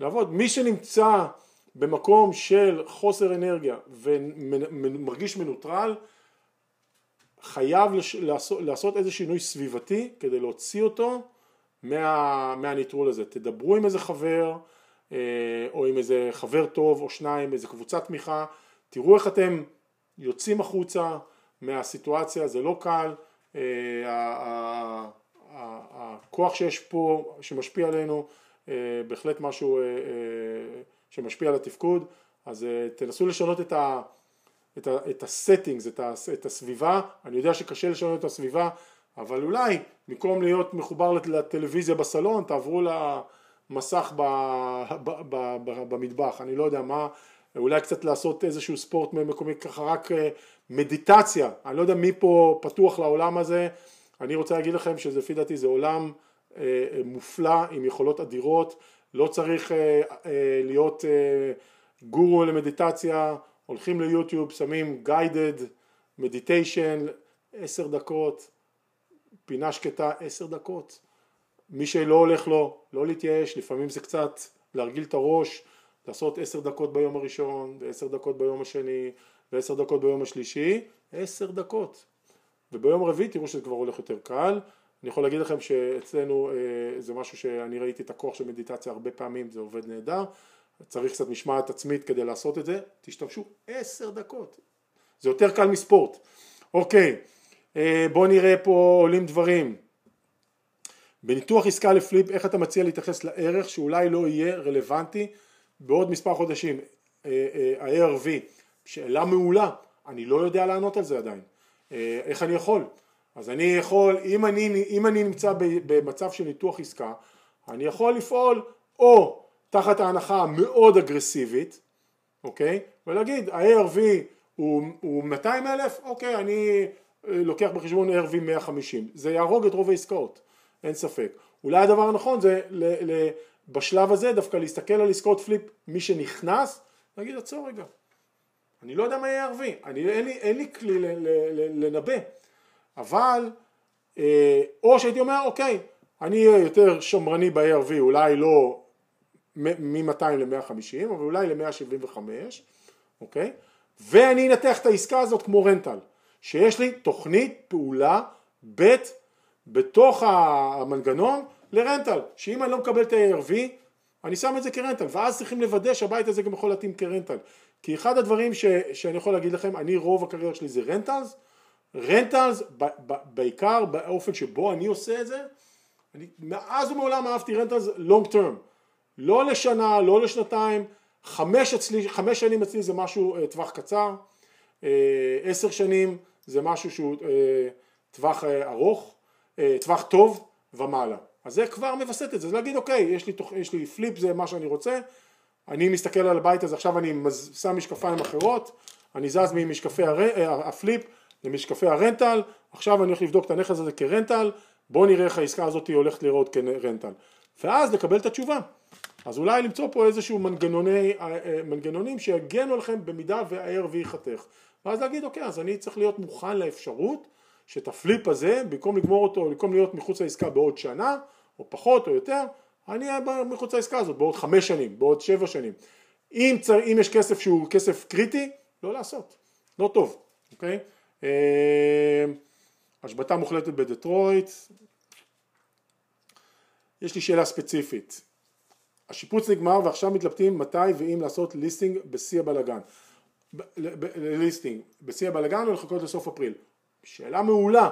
לעבוד. מי שנמצא במקום של חוסר אנרגיה ומרגיש מנוטרל חייב לעשות, לעשות איזה שינוי סביבתי כדי להוציא אותו מה, מהניטרול הזה. תדברו עם איזה חבר אה, או עם איזה חבר טוב או שניים, איזה קבוצת תמיכה, תראו איך אתם יוצאים החוצה מהסיטואציה, זה לא קל, אה, הכוח שיש פה שמשפיע עלינו אה, בהחלט משהו שמשפיע על התפקוד, אז תנסו לשנות את ה... את, ה, את הסטינגס, את, ה, את הסביבה, אני יודע שקשה לשנות את הסביבה, אבל אולי במקום להיות מחובר לטלוויזיה בסלון, תעברו למסך ב, ב, ב, ב, במטבח, אני לא יודע מה, אולי קצת לעשות איזשהו ספורט מקומי, ככה רק אה, מדיטציה, אני לא יודע מי פה פתוח לעולם הזה, אני רוצה להגיד לכם שלפי דעתי זה עולם אה, אה, מופלא עם יכולות אדירות, לא צריך להיות גורו למדיטציה, הולכים ליוטיוב, שמים guided meditation, עשר דקות, פינה שקטה, עשר דקות. מי שלא הולך לו, לא להתייאש, לפעמים זה קצת להרגיל את הראש, לעשות עשר דקות ביום הראשון, ועשר דקות ביום השני, ועשר דקות ביום השלישי, עשר דקות. וביום הרביעי תראו שזה כבר הולך יותר קל. אני יכול להגיד לכם שאצלנו אה, זה משהו שאני ראיתי את הכוח של מדיטציה הרבה פעמים, זה עובד נהדר. צריך קצת משמעת עצמית כדי לעשות את זה, תשתמשו עשר דקות, זה יותר קל מספורט. אוקיי, אה, בואו נראה פה עולים דברים. בניתוח עסקה לפליפ, איך אתה מציע להתייחס לערך שאולי לא יהיה רלוונטי בעוד מספר חודשים? אה, אה, ה-ARV, שאלה מעולה, אני לא יודע לענות על זה עדיין. איך אני יכול? אז אני יכול, אם אני, אם אני נמצא במצב של ניתוח עסקה, אני יכול לפעול או תחת ההנחה המאוד אגרסיבית, אוקיי? ולהגיד ה-ARV הוא, הוא 200 אלף, אוקיי, אני לוקח בחשבון ARV 150, זה יהרוג את רוב העסקאות, אין ספק. אולי הדבר הנכון זה ל, ל, בשלב הזה דווקא להסתכל על עסקאות פליפ, מי שנכנס, להגיד עצור רגע, אני לא יודע מה יהיה ARV, אני, אין, לי, אין לי כלי ל, ל, ל, לנבא, אבל אה, או שהייתי אומר אוקיי, אני אהיה יותר שמרני ב-ARV, אולי לא מ-200 ל-150, אבל אולי ל-175, אוקיי? ואני אנתח את העסקה הזאת כמו רנטל, שיש לי תוכנית פעולה ב' בתוך המנגנון ל rental, שאם אני לא מקבל את ה-ARV, אני שם את זה כ rental, ואז צריכים לוודא שהבית הזה גם יכול להתאים כ rental. כי אחד הדברים ש, שאני יכול להגיד לכם, אני רוב הקריירה שלי זה rentals, rentals בעיקר באופן שבו אני עושה את זה, אני מאז ומעולם אהבתי rentals long term, לא לשנה, לא לשנתיים, חמש, אצלי, חמש שנים אצלי זה משהו אה, טווח קצר, אה, עשר שנים זה משהו שהוא אה, טווח ארוך, טווח טוב ומעלה. אז זה כבר מווסת את זה, זה להגיד אוקיי, יש לי, יש לי flip, זה מה שאני רוצה, אני מסתכל על הבית הזה, עכשיו אני שם משקפיים אחרות, אני זז ממשקפי הר... ה flip למשקפי ה rental, עכשיו אני הולך לבדוק את הנכס הזה כ rental, בואו נראה איך העסקה הזאת הולכת להיראות כ rental, ואז לקבל את התשובה. אז אולי למצוא פה איזשהו מנגנוני, אה, אה, מנגנונים שיגנו לכם במידה וה-ARV ייחתך. ואז להגיד אוקיי אז אני צריך להיות מוכן לאפשרות שאת הפליפ הזה במקום לגמור אותו במקום להיות מחוץ לעסקה בעוד שנה או פחות או יותר אני אהיה מחוץ לעסקה הזאת בעוד חמש שנים בעוד שבע שנים. אם, צר, אם יש כסף שהוא כסף קריטי לא לעשות. לא טוב אוקיי? אה, השבתה מוחלטת בדטרויט. יש לי שאלה ספציפית השיפוץ נגמר ועכשיו מתלבטים מתי ואם לעשות ליסטינג בשיא הבלאגן. ליסטינג בשיא הבלאגן או לחכות לסוף אפריל. שאלה מעולה.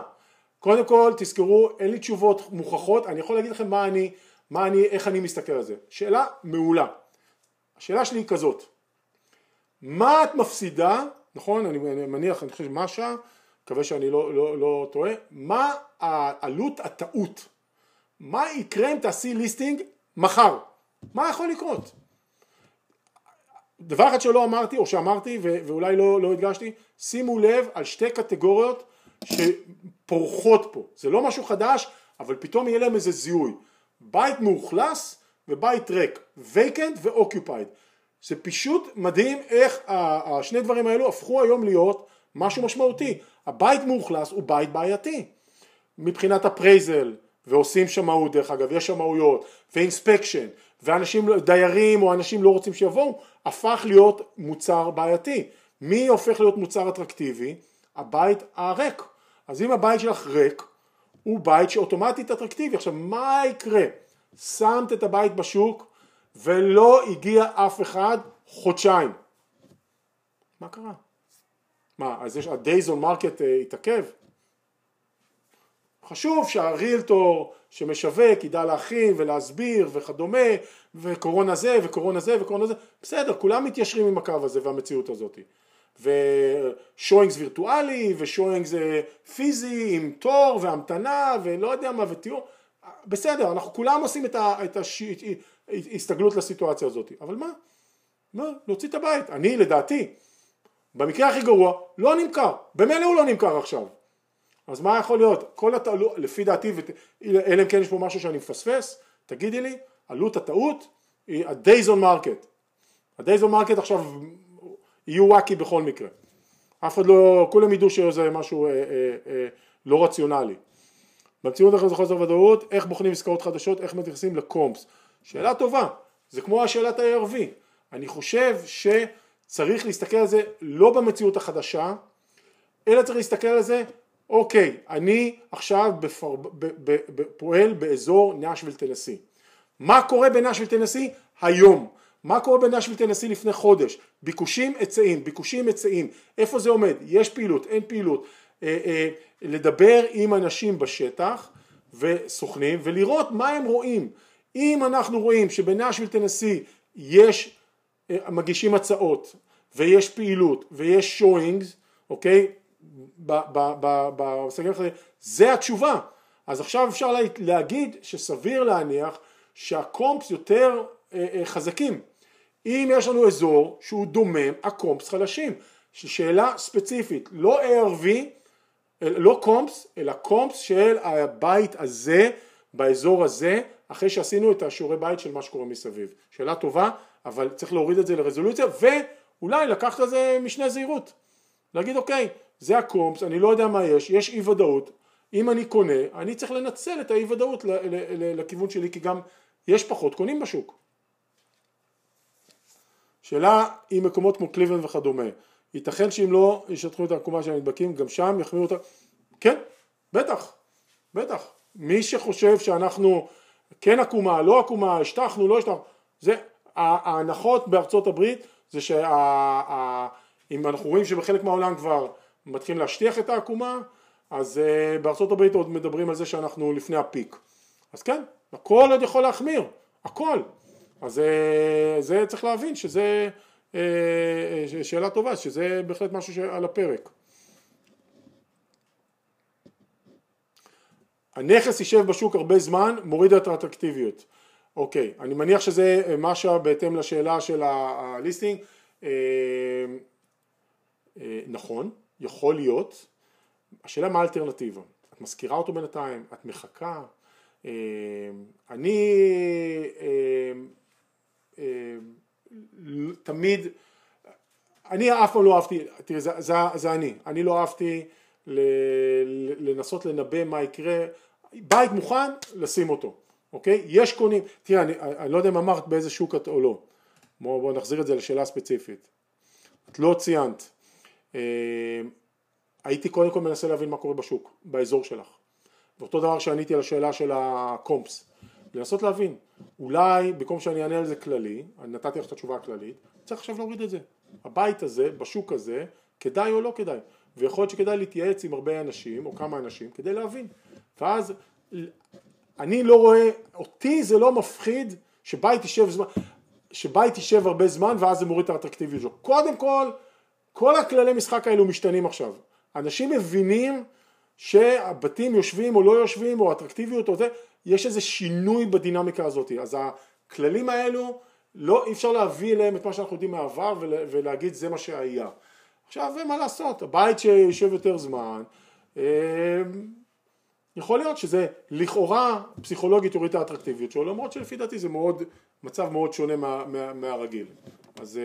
קודם כל תזכרו אין לי תשובות מוכחות אני יכול להגיד לכם מה אני, מה אני, איך אני מסתכל על זה. שאלה מעולה. השאלה שלי היא כזאת מה את מפסידה נכון אני, מניח אני חושב משה מקווה שאני לא, לא, לא טועה מה העלות הטעות מה יקרה אם תעשי ליסטינג מחר מה יכול לקרות? דבר אחד שלא אמרתי או שאמרתי ואולי לא, לא הדגשתי שימו לב על שתי קטגוריות שפורחות פה. זה לא משהו חדש אבל פתאום יהיה להם איזה זיהוי. בית מאוכלס ובית ריק. Vacant ו-occupied. זה פשוט מדהים איך השני דברים האלו הפכו היום להיות משהו משמעותי. הבית מאוכלס הוא בית בעייתי. מבחינת ה appraisal ועושים שמאות דרך אגב, יש שמאויות ואינספקשן ואנשים, דיירים או אנשים לא רוצים שיבואו, הפך להיות מוצר בעייתי. מי הופך להיות מוצר אטרקטיבי? הבית הריק. אז אם הבית שלך ריק, הוא בית שאוטומטית אטרקטיבי. עכשיו מה יקרה? שמת את הבית בשוק ולא הגיע אף אחד חודשיים. מה קרה? מה, אז יש, ה-days on market uh, התעכב? חשוב שהרילטור שמשווק ידע להכין ולהסביר וכדומה וקורונה זה וקורונה זה וקורונה זה בסדר כולם מתיישרים עם הקו הזה והמציאות הזאת. ושואינגס וירטואלי ושואינגס פיזי עם תור והמתנה ולא יודע מה ותיאור בסדר אנחנו כולם עושים את, ההסתגלות לסיטואציה הזאת. אבל מה? מה? להוציא את הבית. אני לדעתי במקרה הכי גרוע לא נמכר. במילא הוא לא נמכר עכשיו אז מה יכול להיות? כל התעלות, לפי דעתי, אלא אם כן יש פה משהו שאני מפספס, תגידי לי, עלות הטעות היא ה-days on market. ה-days on market עכשיו יהיו וואקי בכל מקרה. אף אחד לא, כולם ידעו שזה משהו אה, אה, אה, לא רציונלי. במציאות זה חוסר ודאות, איך בוחנים עסקאות חדשות, איך מתייחסים לקומפס. שאלה טובה, זה כמו השאלת ה-ARV. אני חושב שצריך להסתכל על זה לא במציאות החדשה, אלא צריך להסתכל על זה אוקיי, אני עכשיו בפר... ב... ב... ב... פועל באזור נשוויל טנסי. מה קורה בנשוויל טנסי? היום. מה קורה בנשוויל טנסי לפני חודש? ביקושים היצעים, ביקושים היצעים. איפה זה עומד? יש פעילות, אין פעילות. אה, אה, לדבר עם אנשים בשטח וסוכנים ולראות מה הם רואים. אם אנחנו רואים שבנשוויל טנסי יש, אה, מגישים הצעות ויש פעילות ויש שואינגס, אוקיי? בסגרים האחרים, זה התשובה. אז עכשיו אפשר להגיד שסביר להניח שהקומפס יותר אה, אה, חזקים. אם יש לנו אזור שהוא דומם, הקומפס חלשים. שאלה ספציפית, לא ARV, לא קומפס, אלא קומפס של הבית הזה, באזור הזה, אחרי שעשינו את השיעורי בית של מה שקורה מסביב. שאלה טובה, אבל צריך להוריד את זה לרזולוציה, ואולי לקחת את זה משנה זהירות. להגיד אוקיי, זה הקומפס, אני לא יודע מה יש, יש אי ודאות, אם אני קונה, אני צריך לנצל את האי ודאות לכיוון שלי, כי גם יש פחות קונים בשוק. שאלה אם מקומות כמו קליבלנד וכדומה, ייתכן שאם לא ישטחו את העקומה של הנדבקים, גם שם יחמירו אותה, כן, בטח, בטח. מי שחושב שאנחנו כן עקומה, לא עקומה, השטחנו, לא השטחנו, זה, ההנחות בארצות הברית זה שאם אנחנו רואים שבחלק מהעולם כבר מתחילים להשטיח את העקומה, אז uh, בארצות הברית עוד מדברים על זה שאנחנו לפני הפיק. אז כן, הכל עוד יכול להחמיר, הכל. אז uh, זה צריך להבין שזה uh, שאלה טובה, שזה בהחלט משהו שעל הפרק. הנכס יישב בשוק הרבה זמן, מוריד את האטרקטיביות. אוקיי, אני מניח שזה משהו בהתאם לשאלה של הליסטינג. נכון, יכול להיות, השאלה מה האלטרנטיבה, את מזכירה אותו בינתיים, את מחכה, אה, אני אה, אה, תמיד, אני אף פעם לא אהבתי, תראי זה, זה, זה אני, אני לא אהבתי לנסות לנבא מה יקרה, בית מוכן, לשים אותו, אוקיי? יש קונים, תראה, אני, אני לא יודע אם אמרת באיזה שוק את או לא, בואו בוא נחזיר את זה לשאלה ספציפית, את לא ציינת, הייתי קודם כל מנסה להבין מה קורה בשוק, באזור שלך. ואותו דבר שעניתי על השאלה של הקומפס, לנסות להבין, אולי במקום שאני אענה על זה כללי, אני נתתי לך את התשובה הכללית, צריך עכשיו להוריד את זה. הבית הזה, בשוק הזה, כדאי או לא כדאי. ויכול להיות שכדאי להתייעץ עם הרבה אנשים, או כמה אנשים, כדי להבין. ואז אני לא רואה, אותי זה לא מפחיד שבית יישב זמן, שבית יישב הרבה זמן ואז זה מוריד את האטרקטיביות שלו. קודם כל כל הכללי משחק האלו משתנים עכשיו. אנשים מבינים שהבתים יושבים או לא יושבים או אטרקטיביות או זה, יש איזה שינוי בדינמיקה הזאת. אז הכללים האלו, לא, אי אפשר להביא אליהם את מה שאנחנו יודעים מהעבר ולהגיד זה מה שהיה. עכשיו מה לעשות, הבית שיושב יותר זמן, אה, יכול להיות שזה לכאורה פסיכולוגית יוריד את האטרקטיביות שלו, למרות שלפי דעתי זה מאוד, מצב מאוד שונה מה, מה, מהרגיל. אז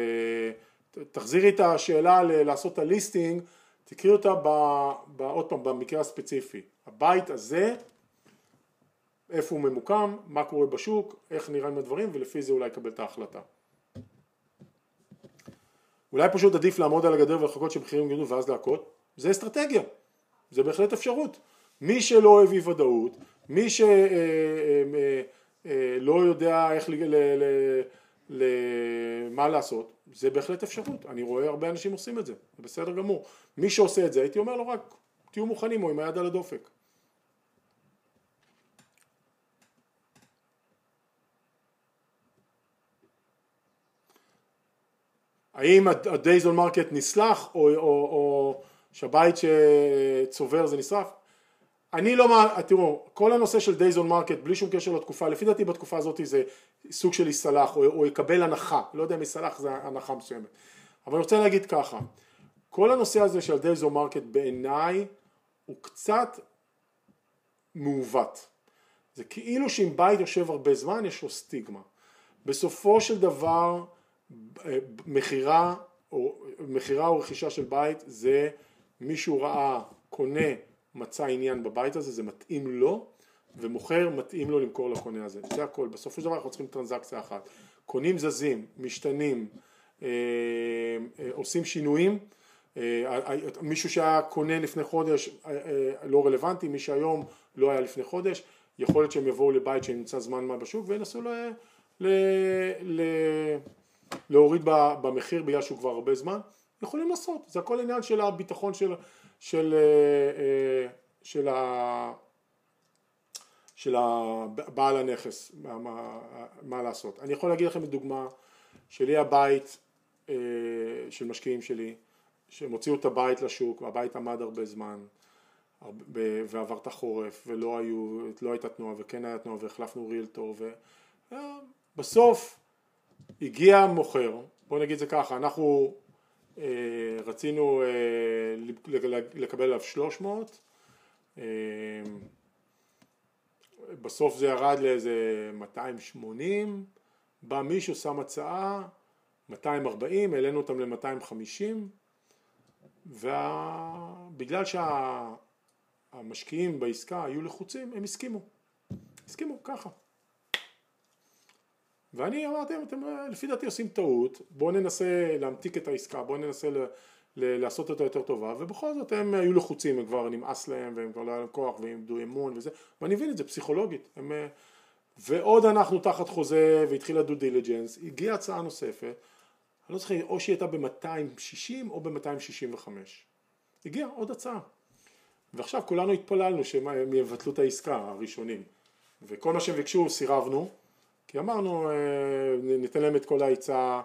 תחזירי את השאלה לעשות את הליסטינג, תקראי אותה ב, ב, עוד פעם במקרה הספציפי. הבית הזה, איפה הוא ממוקם, מה קורה בשוק, איך נראים הדברים ולפי זה אולי יקבל את ההחלטה. אולי פשוט עדיף לעמוד על הגדר ולחכות שמחירים יגידו ואז להכות, זה אסטרטגיה, זה בהחלט אפשרות. מי שלא אוהב אי ודאות, מי שלא אה, אה, אה, יודע איך, ל, ל, ל, מה לעשות, זה בהחלט אפשרות, אני רואה הרבה אנשים עושים את זה, זה בסדר גמור. מי שעושה את זה הייתי אומר לו רק תהיו מוכנים או עם היד על הדופק. האם ה-days on market נסלח או, או, או שהבית שצובר זה נשרף? אני לא, תראו, כל הנושא של days on market בלי שום קשר לתקופה, לפי דעתי בתקופה הזאת זה סוג של יסלח או, או יקבל הנחה, לא יודע אם יסלח זה הנחה מסוימת, אבל אני רוצה להגיד ככה, כל הנושא הזה של days on market בעיניי הוא קצת מעוות, זה כאילו שאם בית יושב הרבה זמן יש לו סטיגמה, בסופו של דבר מכירה או, מכירה או רכישה של בית זה מישהו ראה, קונה, מצא עניין בבית הזה, זה מתאים לו ומוכר מתאים לו למכור לקונה הזה, זה הכל, בסופו של דבר אנחנו צריכים טרנזקציה אחת, קונים זזים, משתנים, אה, אה, עושים שינויים, אה, מישהו שהיה קונה לפני חודש לא רלוונטי, מי שהיום לא היה לפני חודש, יכול להיות שהם יבואו לבית שנמצא זמן מה בשוק וינסו ל... ל... ל... להוריד במחיר בגלל שהוא כבר הרבה זמן, יכולים לעשות, זה הכל עניין של הביטחון של, של, של, של, של בעל הנכס, מה, מה, לעשות. אני יכול להגיד לכם דוגמה, שלי הבית אה, של משקיעים שלי, שהם הוציאו את הבית לשוק, והבית עמד הרבה זמן, ועבר את החורף, ולא היו, לא הייתה תנועה, וכן הייתה תנועה, והחלפנו רילטור, ובסוף הגיע מוכר, בוא נגיד זה ככה, אנחנו אה, רצינו אה, לקבל עליו 300, אה, בסוף זה ירד לאיזה 280, בא מישהו, שם הצעה, 240, העלינו אותם ל-250, ובגלל שהמשקיעים בעסקה היו לחוצים, הם הסכימו, הסכימו ככה. ואני אמרתי אתם לפי דעתי עושים טעות, בואו ננסה להמתיק את העסקה, בואו ננסה ל, ל, לעשות אותה יותר טובה, ובכל זאת הם היו לחוצים, הם כבר נמאס להם, והם כבר לא היה להם כוח, והם איבדו אמון וזה, ואני מבין את זה פסיכולוגית, הם, ועוד אנחנו תחת חוזה, והתחיל הדו דיליג'נס, הגיעה הצעה נוספת, אני לא זוכר, או שהיא הייתה ב-260 או ב-265, הגיעה עוד הצעה, ועכשיו כולנו התפללנו שהם יבטלו את העסקה הראשונים, וכל מה שהם ביקשו סירבנו, כי אמרנו אה, ניתן להם את כל העצה,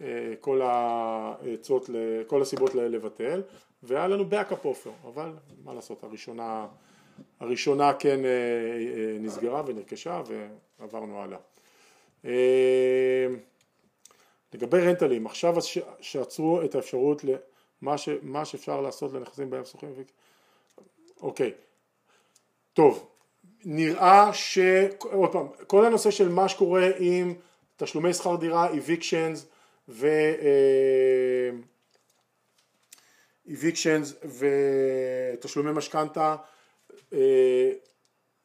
אה, כל העצות, כל הסיבות לבטל, והיה לנו backup offer, אבל מה לעשות, הראשונה, הראשונה כן אה, נסגרה ונרכשה ועברנו הלאה. לגבי רנטלים, עכשיו שעצרו את האפשרות למה ש, שאפשר לעשות לנכסים בהם שוכרים, אוקיי, טוב, נראה ש... עוד פעם, כל הנושא של מה שקורה עם תשלומי שכר דירה, evictions ו... evictions ותשלומי משכנתה אה,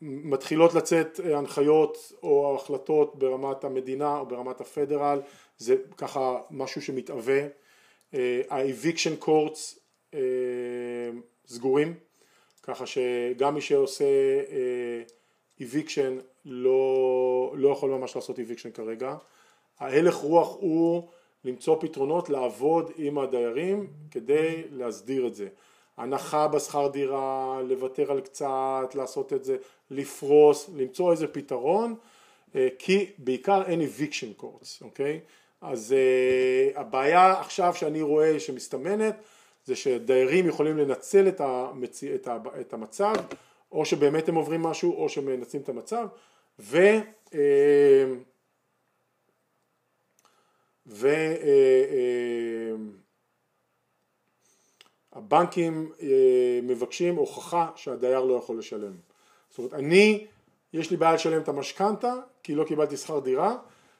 מתחילות לצאת הנחיות או החלטות ברמת המדינה או ברמת הפדרל, זה ככה משהו שמתהווה, אה, courts אה, סגורים ככה שגם מי שעושה איביקשן אה, לא, לא יכול ממש לעשות איביקשן כרגע. ההלך רוח הוא למצוא פתרונות לעבוד עם הדיירים כדי להסדיר את זה. הנחה בשכר דירה, לוותר על קצת, לעשות את זה, לפרוס, למצוא איזה פתרון, אה, כי בעיקר אין אביקשן קורס, אוקיי? אז uh, הבעיה עכשיו שאני רואה שמסתמנת זה שדיירים יכולים לנצל את, המצ... את, ה... את המצב, או שבאמת הם עוברים משהו, או שהם מנצלים את המצב, ו... אה, ו... אה, אה, מבקשים הוכחה שהדייר לא יכול לשלם. זאת אומרת, אני, יש לי בעיה לשלם את המשכנתה כי לא קיבלתי שכר דירה,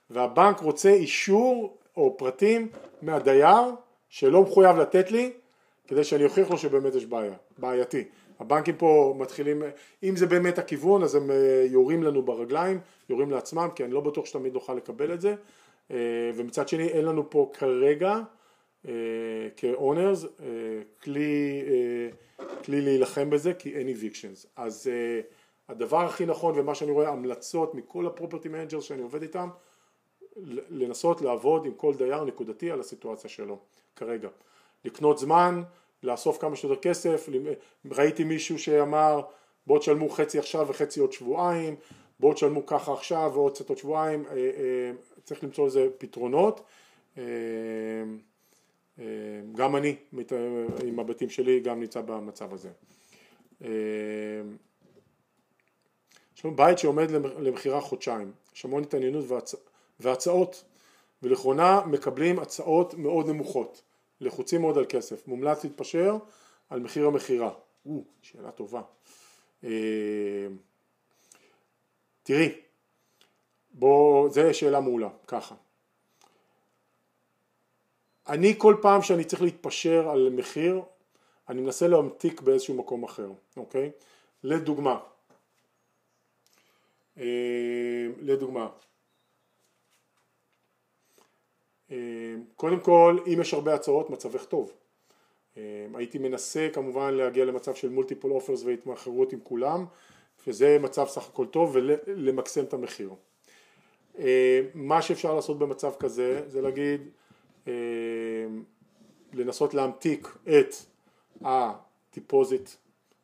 והבנק רוצה אישור או פרטים מהדייר שלא מחויב לתת לי כדי שאני אוכיח לו שבאמת יש בעיה, בעייתי. הבנקים פה מתחילים, אם זה באמת הכיוון אז הם אה, יורים לנו ברגליים, יורים לעצמם כי אני לא בטוח שתמיד נוכל לקבל את זה. אה, ומצד שני אין לנו פה כרגע אה, כאונרס כלי, כלי להילחם בזה כי אין evictions. אז הדבר הכי נכון ומה שאני רואה המלצות מכל ה property manager שאני עובד איתם לנסות לעבוד עם כל דייר נקודתי על הסיטואציה שלו כרגע לקנות זמן, לאסוף כמה שיותר כסף, ראיתי מישהו שאמר בואו תשלמו חצי עכשיו וחצי עוד שבועיים, בואו תשלמו ככה עכשיו ועוד קצת עוד שבועיים, אה, אה, צריך למצוא לזה פתרונות, אה, גם אני עם הבתים שלי גם נמצא במצב הזה. יש לנו בית שעומד למכירה חודשיים, יש המון התעניינות והצעות. ולאחרונה מקבלים הצעות מאוד נמוכות לחוצים מאוד על כסף, מומלץ להתפשר על מחיר המכירה. או, שאלה טובה. אה, תראי, בוא, זה שאלה מעולה, ככה. אני כל פעם שאני צריך להתפשר על מחיר, אני מנסה להמתיק באיזשהו מקום אחר, אוקיי? לדוגמה, אה, לדוגמה, אה, קודם כל אם יש הרבה הצעות מצבך טוב. אה, הייתי מנסה כמובן להגיע למצב של מולטיפול אופרס והתמחרות עם כולם וזה מצב סך הכל טוב ולמקסם את המחיר. אה, מה שאפשר לעשות במצב כזה זה להגיד לנסות להמתיק את ה deposit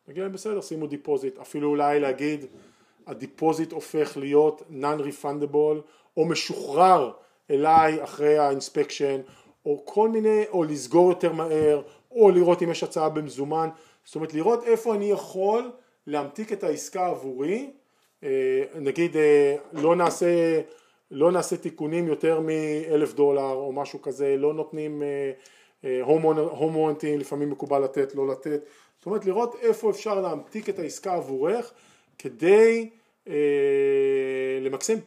נגיד בסדר שימו deposit אפילו אולי להגיד ה deposit הופך להיות non-refundable או משוחרר אליי אחרי ה inspection או כל מיני, או לסגור יותר מהר, או לראות אם יש הצעה במזומן, זאת אומרת לראות איפה אני יכול להמתיק את העסקה עבורי, אה, נגיד אה, לא נעשה, לא נעשה תיקונים יותר מאלף דולר או משהו כזה, לא נותנים home warranty, לפעמים מקובל לתת, לא לתת, זאת אומרת לראות איפה אפשר להמתיק את העסקה עבורך כדי אה, למקסם,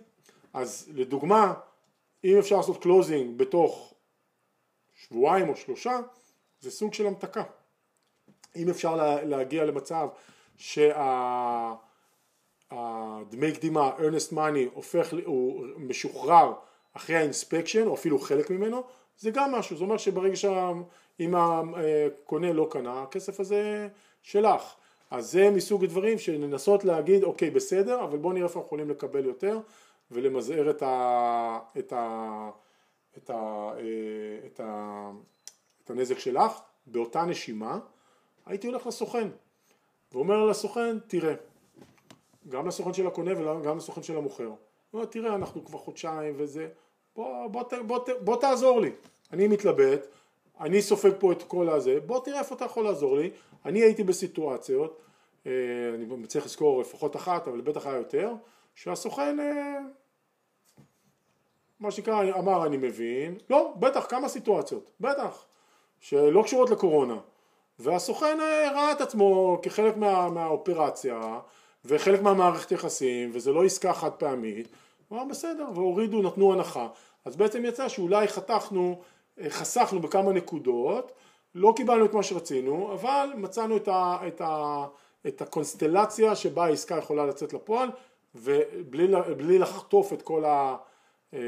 אז לדוגמה אם אפשר לעשות closing בתוך שבועיים או שלושה, זה סוג של המתקה. אם אפשר להגיע למצב שהדמי קדימה, earnest money, הופך, הוא משוחרר אחרי האינספקשן, או אפילו חלק ממנו, זה גם משהו, זה אומר שברגע שאם הקונה לא קנה, הכסף הזה שלך. אז זה מסוג הדברים שננסות להגיד, אוקיי, בסדר, אבל בואו נראה איפה אנחנו יכולים לקבל יותר. ולמזער את, ה, את, ה, את, ה, אה, את, ה, את הנזק שלך, באותה נשימה הייתי הולך לסוכן. ואומר לסוכן תראה גם לסוכן של הקונה וגם לסוכן של המוכר. הוא אומר תראה אנחנו כבר חודשיים וזה בוא, בוא, בוא, בוא, בוא תעזור לי. אני מתלבט אני סופג פה את כל הזה בוא תראה איפה אתה יכול לעזור לי. אני הייתי בסיטואציות אה, אני צריך לזכור לפחות אחת אבל בטח היה יותר שהסוכן אה, מה שנקרא אמר אני מבין, לא, בטח כמה סיטואציות, בטח, שלא קשורות לקורונה. והסוכן אה, ראה את עצמו כחלק מה, מהאופרציה וחלק מהמערכת יחסים וזה לא עסקה חד פעמית, הוא אמר בסדר והורידו נתנו הנחה. אז בעצם יצא שאולי חתכנו, אה, חסכנו בכמה נקודות, לא קיבלנו את מה שרצינו אבל מצאנו את, ה, את, ה, את הקונסטלציה שבה העסקה יכולה לצאת לפועל ובלי לחטוף את כל ה... אה,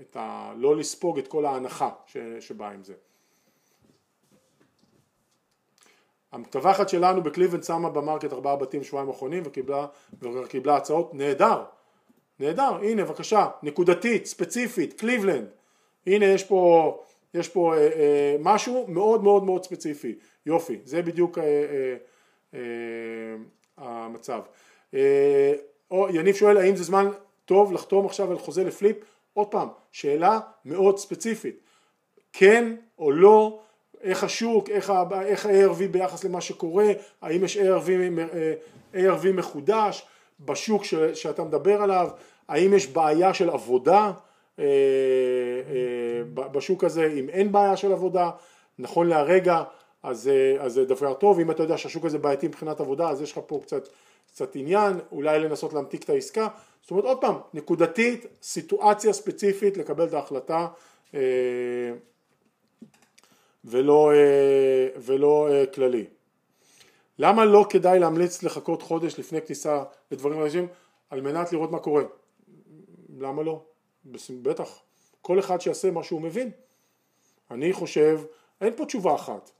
את ה... לא לספוג את כל ההנחה ש... שבאה עם זה. המתווכת שלנו בקליבלנד שמה ב market ארבעה בתים שבועיים אחרונים וקיבלה, וקיבלה הצעות. נהדר, נהדר, הנה בבקשה, נקודתית, ספציפית, קליבלנד, הנה יש פה, יש פה אה, אה, משהו מאוד מאוד מאוד ספציפי, יופי, זה בדיוק אה, אה, אה, המצב. אה, או, יניב שואל האם זה זמן טוב לחתום עכשיו על חוזה לפליפ? עוד פעם, שאלה מאוד ספציפית, כן או לא, איך השוק, איך ה-ARV ביחס למה שקורה, האם יש ARV, אה, ARV מחודש בשוק ש, שאתה מדבר עליו, האם יש בעיה של עבודה אה, אה, בשוק הזה, אם אין בעיה של עבודה, נכון להרגע אז, אז זה דבר טוב, אם אתה יודע שהשוק הזה בעייתי מבחינת עבודה אז יש לך פה קצת, קצת עניין, אולי לנסות להמתיק את העסקה, זאת אומרת עוד פעם, נקודתית, סיטואציה ספציפית לקבל את ההחלטה אה, ולא, אה, ולא אה, כללי. למה לא כדאי להמליץ לחכות חודש לפני כניסה לדברים חדשים על מנת לראות מה קורה? למה לא? בטח. כל אחד שיעשה מה שהוא מבין. אני חושב, אין פה תשובה אחת.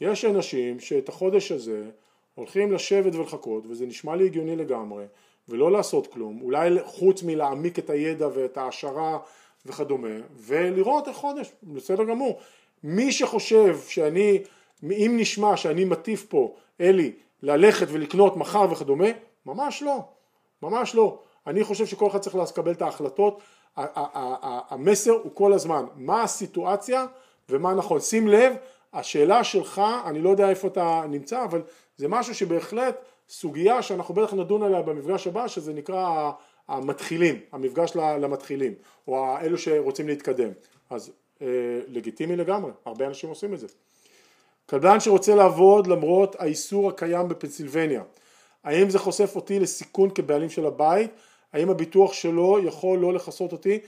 יש אנשים שאת החודש הזה הולכים לשבת ולחכות, וזה נשמע לי הגיוני לגמרי, ולא לעשות כלום, אולי חוץ מלהעמיק את הידע ואת ההעשרה וכדומה, ולראות איך חודש, בסדר גמור. מי שחושב שאני, אם נשמע שאני מטיף פה, אלי, ללכת ולקנות מחר וכדומה, ממש לא, ממש לא. אני חושב שכל אחד צריך לקבל את ההחלטות, המסר הוא כל הזמן, מה הסיטואציה ומה נכון. שים לב, השאלה שלך, אני לא יודע איפה אתה נמצא, אבל זה משהו שבהחלט סוגיה שאנחנו בטח נדון עליה במפגש הבא, שזה נקרא המתחילים, המפגש למתחילים, או אלו שרוצים להתקדם. אז אה, לגיטימי לגמרי, הרבה אנשים עושים את זה. קבלן שרוצה לעבוד למרות האיסור הקיים בפנסילבניה, האם זה חושף אותי לסיכון כבעלים של הבית? האם הביטוח שלו יכול לא לכסות אותי?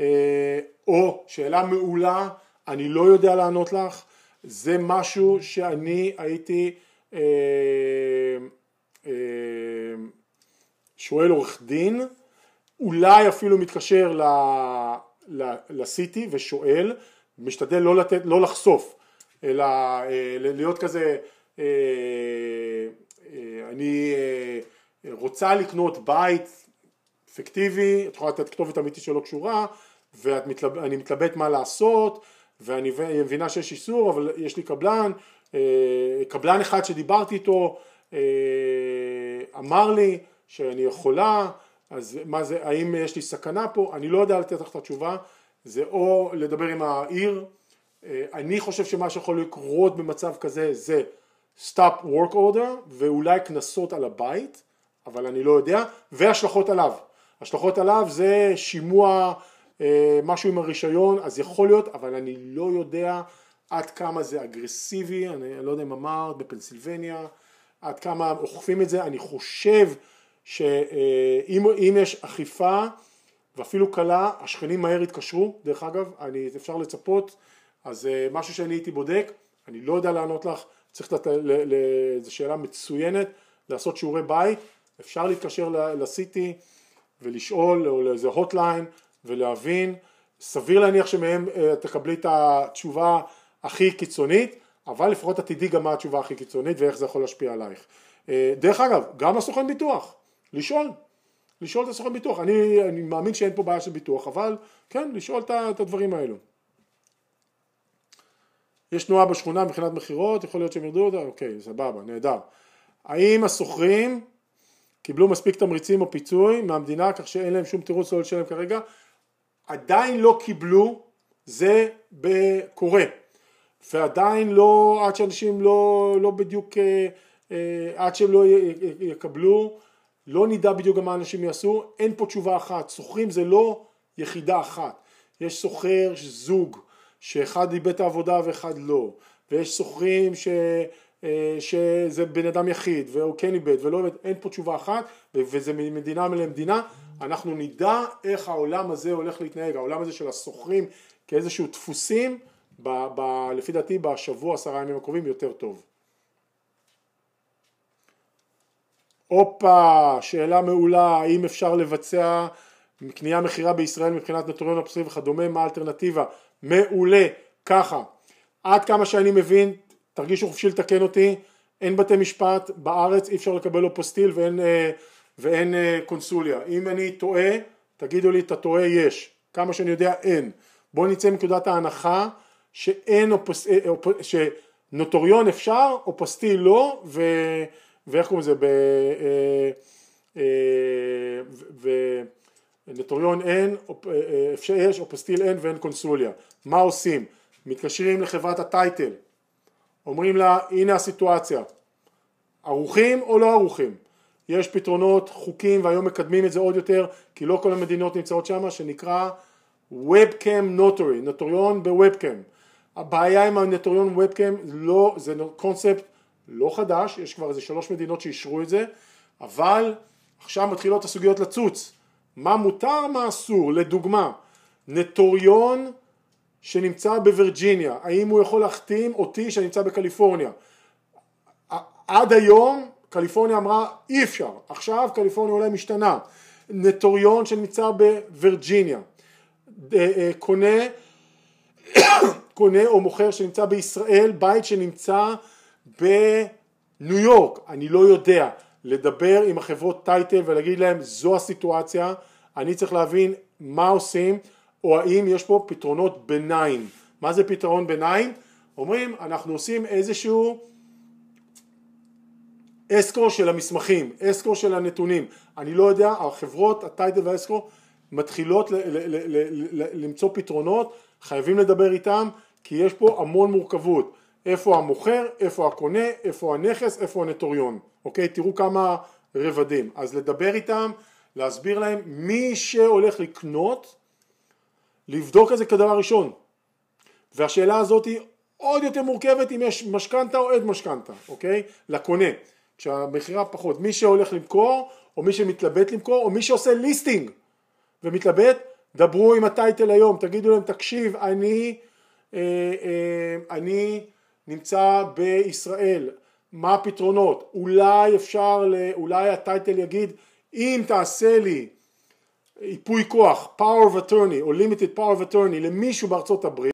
אה, או, שאלה מעולה, אני לא יודע לענות לך, זה משהו שאני הייתי שואל עורך דין, אולי אפילו מתקשר לסיטי ושואל, משתדל לא, לתת, לא לחשוף, אלא להיות כזה, אני רוצה לקנות בית פיקטיבי, את יכולה לתת כתובת אמיתית שלא קשורה, ואני מתלבט מה לעשות, ואני מבינה שיש איסור, אבל יש לי קבלן, אה, קבלן אחד שדיברתי איתו אה, אמר לי שאני יכולה, אז מה זה, האם יש לי סכנה פה, אני לא יודע לתת לך את התשובה, זה או לדבר עם העיר, אה, אני חושב שמה שיכול לקרות במצב כזה זה stop work order ואולי קנסות על הבית, אבל אני לא יודע, והשלכות עליו. השלכות עליו זה שימוע, משהו עם הרישיון, אז יכול להיות, אבל אני לא יודע עד כמה זה אגרסיבי, אני לא יודע אם אמרת, בפנסילבניה, עד כמה אוכפים את זה, אני חושב שאם יש אכיפה ואפילו קלה, השכנים מהר יתקשרו, דרך אגב, אני, אפשר לצפות, אז אה, משהו שאני הייתי בודק, אני לא יודע לענות לך, צריך לתת, זו שאלה מצוינת, לעשות שיעורי בית, אפשר להתקשר לסיטי ולשאול, או לאיזה הוטליין ולהבין, סביר להניח שמהם אה, תקבלי את התשובה הכי קיצונית, אבל לפחות את תדעי גם מה התשובה הכי קיצונית ואיך זה יכול להשפיע עלייך. אה, דרך אגב, גם הסוכן ביטוח, לשאול, לשאול את הסוכן ביטוח, אני, אני מאמין שאין פה בעיה של ביטוח, אבל כן, לשאול את הדברים האלו. יש תנועה בשכונה מבחינת מכירות, יכול להיות שהם ירדו אותה, אוקיי, סבבה, נהדר. האם הסוחרים קיבלו מספיק תמריצים או פיצוי מהמדינה כך שאין להם שום תירוץ לא לשלם כרגע? עדיין לא קיבלו, זה קורה. ועדיין לא, עד שאנשים לא, לא בדיוק, אה, אה, עד שהם לא יקבלו, לא נדע בדיוק מה אנשים יעשו, אין פה תשובה אחת, שוכרים זה לא יחידה אחת, יש שוכר זוג, שאחד איבד את העבודה ואחד לא, ויש שוכרים ש... אה, שזה בן אדם יחיד והוא כן איבד ולא איבד, אין פה תשובה אחת וזה ממדינה למדינה, אנחנו נדע איך העולם הזה הולך להתנהג, העולם הזה של השוכרים כאיזשהו דפוסים ב, ב, לפי דעתי בשבוע עשרה ימים הקרובים יותר טוב. הופה, שאלה מעולה, האם אפשר לבצע קנייה מכירה בישראל מבחינת נוטריון אפוסטילי וכדומה, מה האלטרנטיבה? מעולה, ככה, עד כמה שאני מבין, תרגישו חופשי לתקן אותי, אין בתי משפט בארץ, אי אפשר לקבל אופוסטיל ואין, אה, ואין אה, קונסוליה. אם אני טועה, תגידו לי, אתה טועה, יש. כמה שאני יודע, אין. בואו נצא מנקודת ההנחה שאין אופס... אה, אופ... שנוטוריון אפשר, אופסטיל לא, ו... ואיך קוראים לזה, ב... אה, אה, ונוטוריון אין, אפשר יש, אופסטיל אין ואין קונסוליה. מה עושים? מתקשרים לחברת הטייטל, אומרים לה הנה הסיטואציה, ערוכים או לא ערוכים? יש פתרונות חוקים והיום מקדמים את זה עוד יותר כי לא כל המדינות נמצאות שם שנקרא Webcam Notary, נוטוריון בוובקאם הבעיה עם הנטוריון ובקאם לא, זה קונספט לא חדש, יש כבר איזה שלוש מדינות שאישרו את זה, אבל עכשיו מתחילות הסוגיות לצוץ, מה מותר, מה אסור. לדוגמה, נטוריון שנמצא בווירג'יניה, האם הוא יכול להחתים אותי שנמצא בקליפורניה? עד היום קליפורניה אמרה אי אפשר, עכשיו קליפורניה אולי משתנה. נטוריון שנמצא בווירג'יניה, אה, אה, קונה, קונה או מוכר שנמצא בישראל, בית שנמצא בניו יורק, אני לא יודע, לדבר עם החברות טייטל ולהגיד להם זו הסיטואציה, אני צריך להבין מה עושים או האם יש פה פתרונות ביניים. מה זה פתרון ביניים? אומרים אנחנו עושים איזשהו אסקרו של המסמכים, אסקרו של הנתונים, אני לא יודע, החברות, הטייטל והאסקרו מתחילות ל- ל- ל- למצוא פתרונות, חייבים לדבר איתם כי יש פה המון מורכבות, איפה המוכר, איפה הקונה, איפה הנכס, איפה הנטוריון, אוקיי? תראו כמה רבדים, אז לדבר איתם, להסביר להם, מי שהולך לקנות, לבדוק את זה כדבר ראשון, והשאלה הזאת היא עוד יותר מורכבת אם יש משכנתה או עד משכנתה, אוקיי? לקונה. כשהמכירה פחות, מי שהולך למכור או מי שמתלבט למכור או מי שעושה ליסטינג ומתלבט, דברו עם הטייטל היום, תגידו להם תקשיב אני, אה, אה, אני נמצא בישראל, מה הפתרונות, אולי אפשר, אולי הטייטל יגיד אם תעשה לי ייפוי כוח, power of attorney או limited power of attorney למישהו בארצות הברית